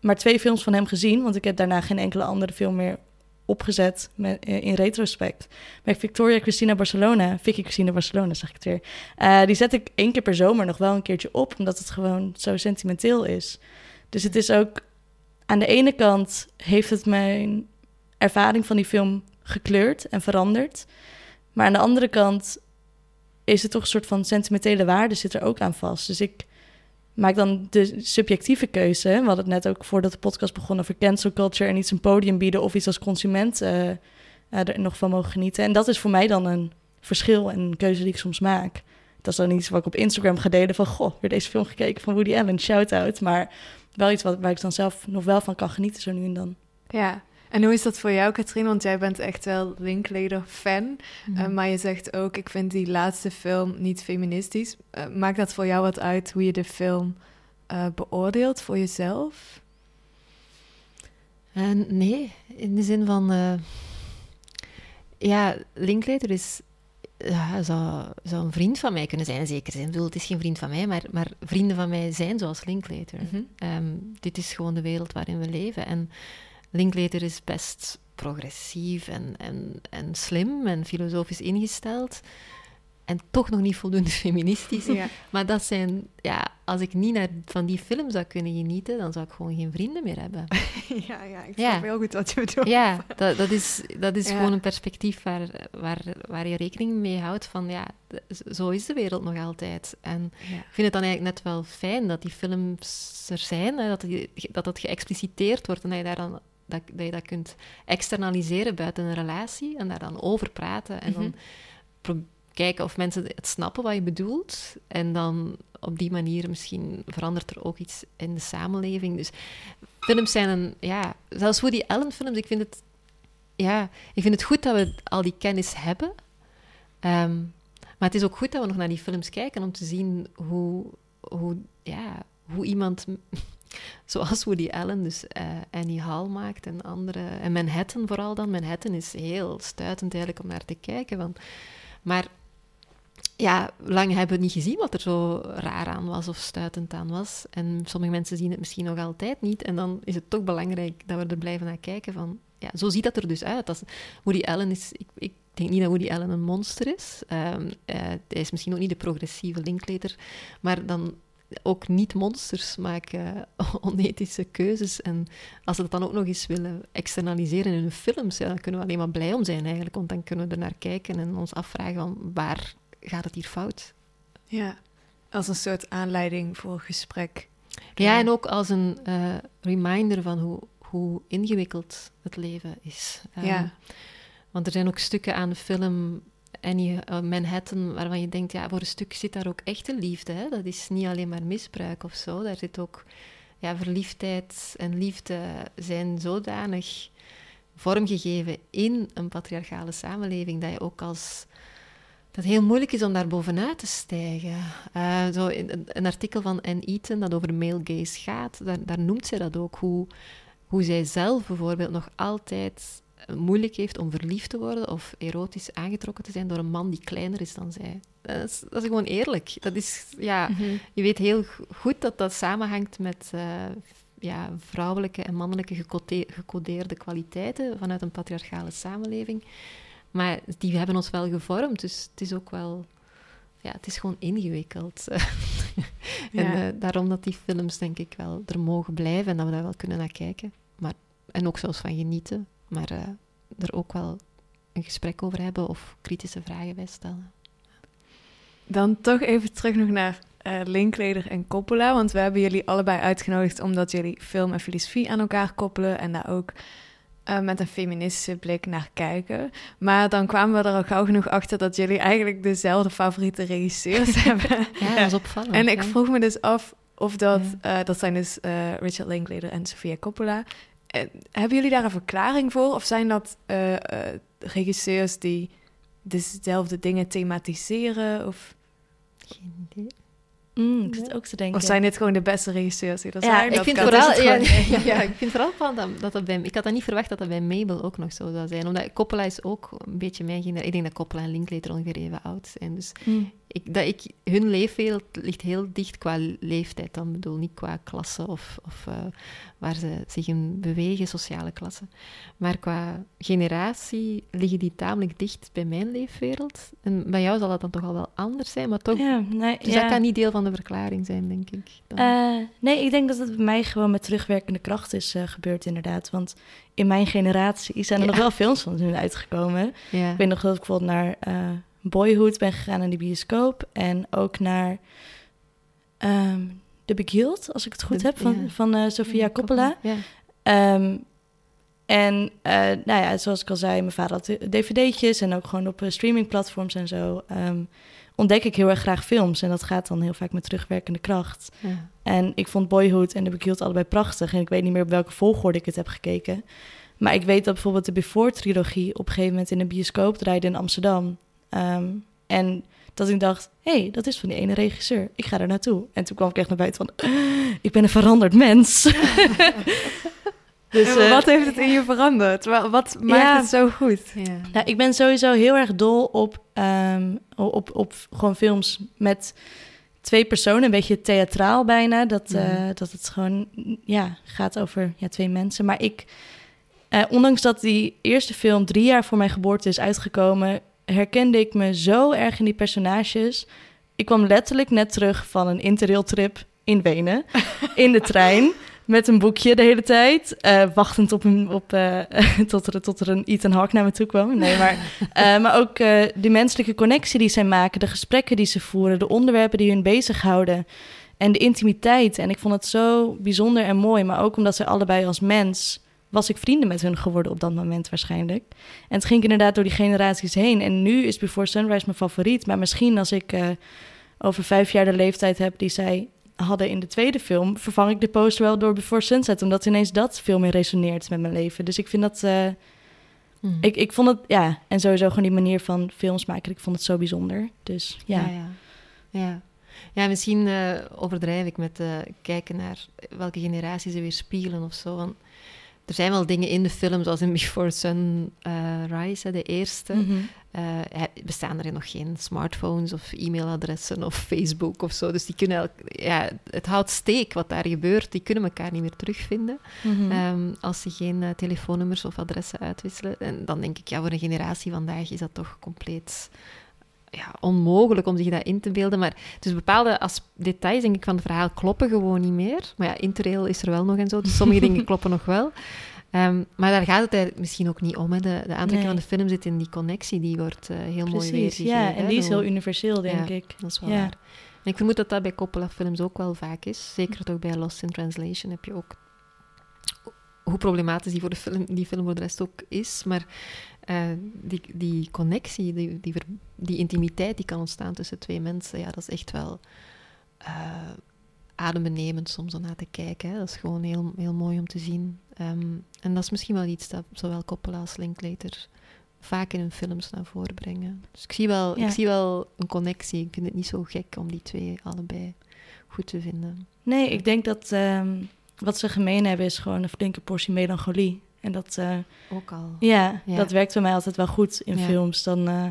maar twee films van hem gezien, want ik heb daarna geen enkele andere film meer opgezet eh, in retrospect. Met Victoria Christina Barcelona, Vicky Christina Barcelona, zeg ik het weer. Uh, die zet ik één keer per zomer nog wel een keertje op, omdat het gewoon zo sentimenteel is. Dus het is ook, aan de ene kant heeft het mijn ervaring van die film gekleurd en veranderd. Maar aan de andere kant is het toch een soort van sentimentele waarde zit er ook aan vast. Dus ik maak dan de subjectieve keuze. We hadden het net ook voordat de podcast begon over cancel culture en iets een podium bieden of iets als consument uh, er nog van mogen genieten. En dat is voor mij dan een verschil en een keuze die ik soms maak. Dat is dan iets wat ik op Instagram ga delen van, goh, weer deze film gekeken van Woody Allen, shout-out. Maar wel iets wat, waar ik dan zelf nog wel van kan genieten, zo nu en dan. Ja, en hoe is dat voor jou, Katrien? Want jij bent echt wel Linklater-fan. Mhm. Eh, maar je zegt ook, ik vind die laatste film niet feministisch. Uh, maakt dat voor jou wat uit hoe je de film uh, beoordeelt voor jezelf? nee, in de zin van... ja, Linklater is... Ja, zou, zou een vriend van mij kunnen zijn, zeker zijn. Ik bedoel, het is geen vriend van mij, maar, maar vrienden van mij zijn zoals Linklater. Mm dit is gewoon de wereld waarin we leven. En Linklater is best progressief en, en, en slim en filosofisch ingesteld. En toch nog niet voldoende feministisch. Maar dat zijn, ja, als ik niet naar, van die film zou kunnen genieten, dan zou ik gewoon geen vrienden meer hebben. ja, ja, ik snap heel goed wat je bedoelt. Ja, dat, dat is, dat is gewoon een perspectief waar, waar, waar je rekening mee houdt van, ja, zo is de wereld nog altijd. En ik vind het dan eigenlijk net wel fijn dat die films er zijn, hè, dat, die, dat dat geëxpliciteerd wordt en dat je daar dan dat, dat je dat kunt externaliseren buiten een relatie en daar dan over praten. En dan mhm. kijken of mensen het snappen wat je bedoelt. En dan op die manier misschien verandert er ook iets in de samenleving. Dus films zijn een... Ja, zelfs Woody Allen films, ik vind het... Ja, ik vind het goed dat we al die kennis hebben. Ehm, maar het is ook goed dat we nog naar die films kijken om te zien hoe, hoe, ja, hoe iemand Zoals Woody Allen dus uh, Annie Hall maakt en andere... En Manhattan vooral dan. Manhattan is heel stuitend eigenlijk om naar te kijken. Want, maar ja, lang hebben we niet gezien wat er zo raar aan was of stuitend aan was. En sommige mensen zien het misschien nog altijd niet. En dan is het toch belangrijk dat we er blijven naar kijken van... Ja, zo ziet dat er dus uit. Woody Allen is... Ik, ik denk niet dat Woody Allen een monster is. Um, uh, hij is misschien ook niet de progressieve Linklater. Maar dan ook niet monsters maken onethische keuzes. En als ze dat dan ook nog eens willen externaliseren in hun films, ja, dan kunnen we alleen maar blij om zijn eigenlijk. Want dan kunnen we er naar kijken en ons afvragen van waar gaat het hier fout? Ja, als een soort aanleiding voor gesprek. Ja, en ook als een uh, reminder van hoe, hoe ingewikkeld het leven is. ja. Ehm, want er zijn ook stukken aan de film en uh, Manhattan, waarvan je denkt, ja, voor een stuk zit daar ook echte liefde. Hè? Dat is niet alleen maar misbruik of zo. Daar zit ook, ja, verliefdheid en liefde zijn zodanig vormgegeven in een patriarchale samenleving dat je ook als dat het heel moeilijk is om daar bovenuit te stijgen. Uh, zo in, een artikel van Anne Eaton dat over male gaze gaat, daar, daar noemt zij dat ook, hoe, hoe zij zelf bijvoorbeeld nog altijd moeilijk heeft om verliefd te worden of erotisch aangetrokken te zijn door een man die kleiner is dan zij. Dat is, dat is gewoon eerlijk. Dat is, ja, mhm. Je weet heel goed dat dat samenhangt met uh, ja, vrouwelijke en mannelijke gecodeerde kwaliteiten vanuit een patriarchale samenleving. Maar die hebben ons wel gevormd, dus het is ook wel ja, het is gewoon ingewikkeld. en Ja. eh, daarom dat die films, denk ik, wel er mogen blijven en dat we daar wel kunnen naar kijken. Maar, en ook zelfs van genieten, maar eh, er ook wel een gesprek over hebben of kritische vragen bij stellen. Dan toch even terug nog naar eh Linklater en Coppola. Want we hebben jullie allebei uitgenodigd omdat jullie film en filosofie aan elkaar koppelen. En daar ook eh, met een feministische blik naar kijken. Maar dan kwamen we er al gauw genoeg achter dat jullie eigenlijk dezelfde favoriete regisseurs hebben. Ja, dat is opvallend. En ik ja. vroeg me dus af of dat... dat zijn dus Richard Linklater en Sofia Coppola. Eh, hebben jullie daar een verklaring voor? Of zijn dat eh, eh, regisseurs die dezelfde dingen thematiseren? Of, Geen idee. Mm, ik zit ook te denken. of zijn dit gewoon de beste regisseurs die er Ja, zijn? Ik Dat vind, kan vooral, ja, ik vind vooral van dat, dat, dat bij... Ik had dat niet verwacht dat dat bij Mabel ook nog zo zou zijn. Omdat Coppola is ook een beetje mijn generatie. Ik denk dat Coppola en Linklater ongeveer even oud zijn. Dus Mm. Ik, dat ik, hun leefwereld ligt heel dicht qua leeftijd dan. Ik bedoel, niet qua klasse of, of eh, waar ze zich in bewegen, sociale klasse. Maar qua generatie liggen die tamelijk dicht bij mijn leefwereld. En bij jou zal dat dan toch al wel anders zijn, maar toch... Ja, nee, Dus ja. dat kan niet deel van de verklaring zijn, denk ik. Eh, nee, ik denk dat het bij mij gewoon met terugwerkende kracht is eh, gebeurd, inderdaad. Want in mijn generatie zijn er Ja. nog wel films van hun uitgekomen. Ik weet nog dat ik bijvoorbeeld naar Boyhood ben gegaan in de bioscoop. En ook naar ehm The Beguiled, als ik het goed De- heb, van, ja. van eh, Sofia Coppola. Ja. Ehm, en eh, nou ja, zoals ik al zei, mijn vader had dvd'tjes en ook gewoon op eh, streamingplatforms en zo. ehm, ontdek ik heel erg graag films. En dat gaat dan heel vaak met terugwerkende kracht. Ja. En ik vond Boyhood en The Beguiled allebei prachtig. En ik weet niet meer op welke volgorde ik het heb gekeken. Maar ik weet dat bijvoorbeeld de Before-trilogie op een gegeven moment in een bioscoop draaide in Amsterdam. Ehm, en dat ik dacht, hé, hey, dat is van die ene regisseur. Ik ga er naartoe. En toen kwam ik echt naar buiten van, ik ben een veranderd mens. dus, eh, wat heeft het in je veranderd? Wa- Wat maakt Ja. het zo goed? Ja. Nou, ik ben sowieso heel erg dol op, ehm, op, op gewoon films met twee personen, een beetje theatraal bijna. Dat, eh, Mhm. dat het gewoon ja, gaat over ja, twee mensen. Maar ik, eh, ondanks dat die eerste film drie jaar voor mijn geboorte is uitgekomen, herkende ik me zo erg in die personages. Ik kwam letterlijk net terug van een interrailtrip in Wenen, in de trein. Met een boekje de hele tijd. eh, wachtend op een, op, eh, tot, er, tot er een Ethan Hawke naar me toe kwam. Nee, maar, eh, maar ook de menselijke connectie die zij maken. De gesprekken die ze voeren. De onderwerpen die hun bezighouden. En de intimiteit. En ik vond het zo bijzonder en mooi. Maar ook omdat zij allebei als mens... was ik vrienden met hun geworden op dat moment waarschijnlijk. En het ging inderdaad door die generaties heen. En nu is Before Sunrise mijn favoriet. Maar misschien als ik eh, over vijf jaar de leeftijd heb die zij hadden in de tweede film, vervang ik de poster wel door Before Sunset, omdat ineens dat veel meer resoneert met mijn leven. Dus ik vind dat, eh, Hm. ik, ik vond het, ja, en sowieso gewoon die manier van films maken, ik vond het zo bijzonder. Dus ja. Ja, ja. ja. ja misschien eh, overdrijf ik met kijken naar welke generatie ze weer spiegelen of zo. Want er zijn wel dingen in de film, zoals in Before Sunrise, hè, de eerste. Eh, hè, bestaan er nog geen smartphones of e-mailadressen of Facebook of zo. Dus die kunnen elk- ja, het houdt steek wat daar gebeurt. Die kunnen elkaar niet meer terugvinden. Mhm. Ehm, als ze geen eh, telefoonnummers of adressen uitwisselen. En dan denk ik, ja, voor een generatie vandaag is dat toch compleet ja, onmogelijk om zich dat in te beelden. Maar dus bepaalde as- details, denk ik, van het verhaal kloppen gewoon niet meer. Maar ja, Interrail is er wel nog en zo, dus sommige dingen kloppen nog wel. Ehm, maar daar gaat het eigenlijk misschien ook niet om. Hè. De, de aantrekking Nee. van de film zit in die connectie, die wordt eh, heel mooi weergegeven. ja, en hè, die is heel universeel, denk Ja. ik. Dat is wel Ja. waar. En ik vermoed dat dat bij Coppola-films ook wel vaak is. Zeker toch bij Lost in Translation heb je ook... Hoe problematisch die, voor de film, die film voor de rest ook is. Maar eh, die, die connectie, die, die, die intimiteit die kan ontstaan tussen twee mensen... Ja, dat is echt wel eh, adembenemend soms om naar te kijken. Hè. Dat is gewoon heel, heel mooi om te zien. Ehm, en dat is misschien wel iets dat zowel Coppola als Linklater vaak in hun films naar voren brengen. Dus ik zie, wel, Ja. ik zie wel een connectie. Ik vind het niet zo gek om die twee allebei goed te vinden. Nee, ik denk dat ehm, wat ze gemeen hebben is gewoon een flinke portie melancholie. En dat, eh, Ook al. ja, Ja. dat werkt bij mij altijd wel goed in Ja. films. Dan, eh,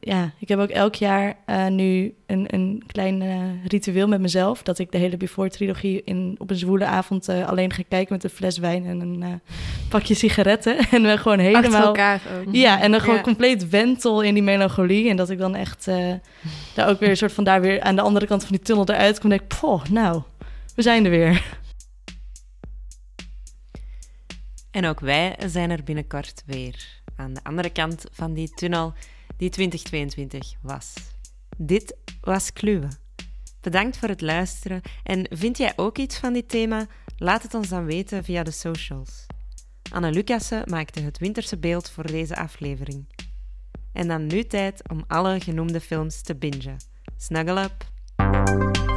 ja, ik heb ook elk jaar uh, nu een, een klein uh, ritueel met mezelf. Dat ik de hele Before-trilogie in, op een zwoele avond uh, alleen ga kijken met een fles wijn en een pakje sigaretten. en we gewoon helemaal... Elkaar ook. Ja, en dan gewoon ja. compleet wentel in die melancholie. En dat ik dan echt daar ook weer een soort van daar weer aan de andere kant van die tunnel eruit kom. En denk poh, nou, we zijn er weer. En ook wij zijn er binnenkort weer. Aan de andere kant van die tunnel die 2022 was. Dit was Kluwe. Bedankt voor het luisteren en vind jij ook iets van dit thema? Laat het ons dan weten via de socials. Anne Lucassen maakte het winterse beeld voor deze aflevering. En dan nu tijd om alle genoemde films te bingen. Snuggle up!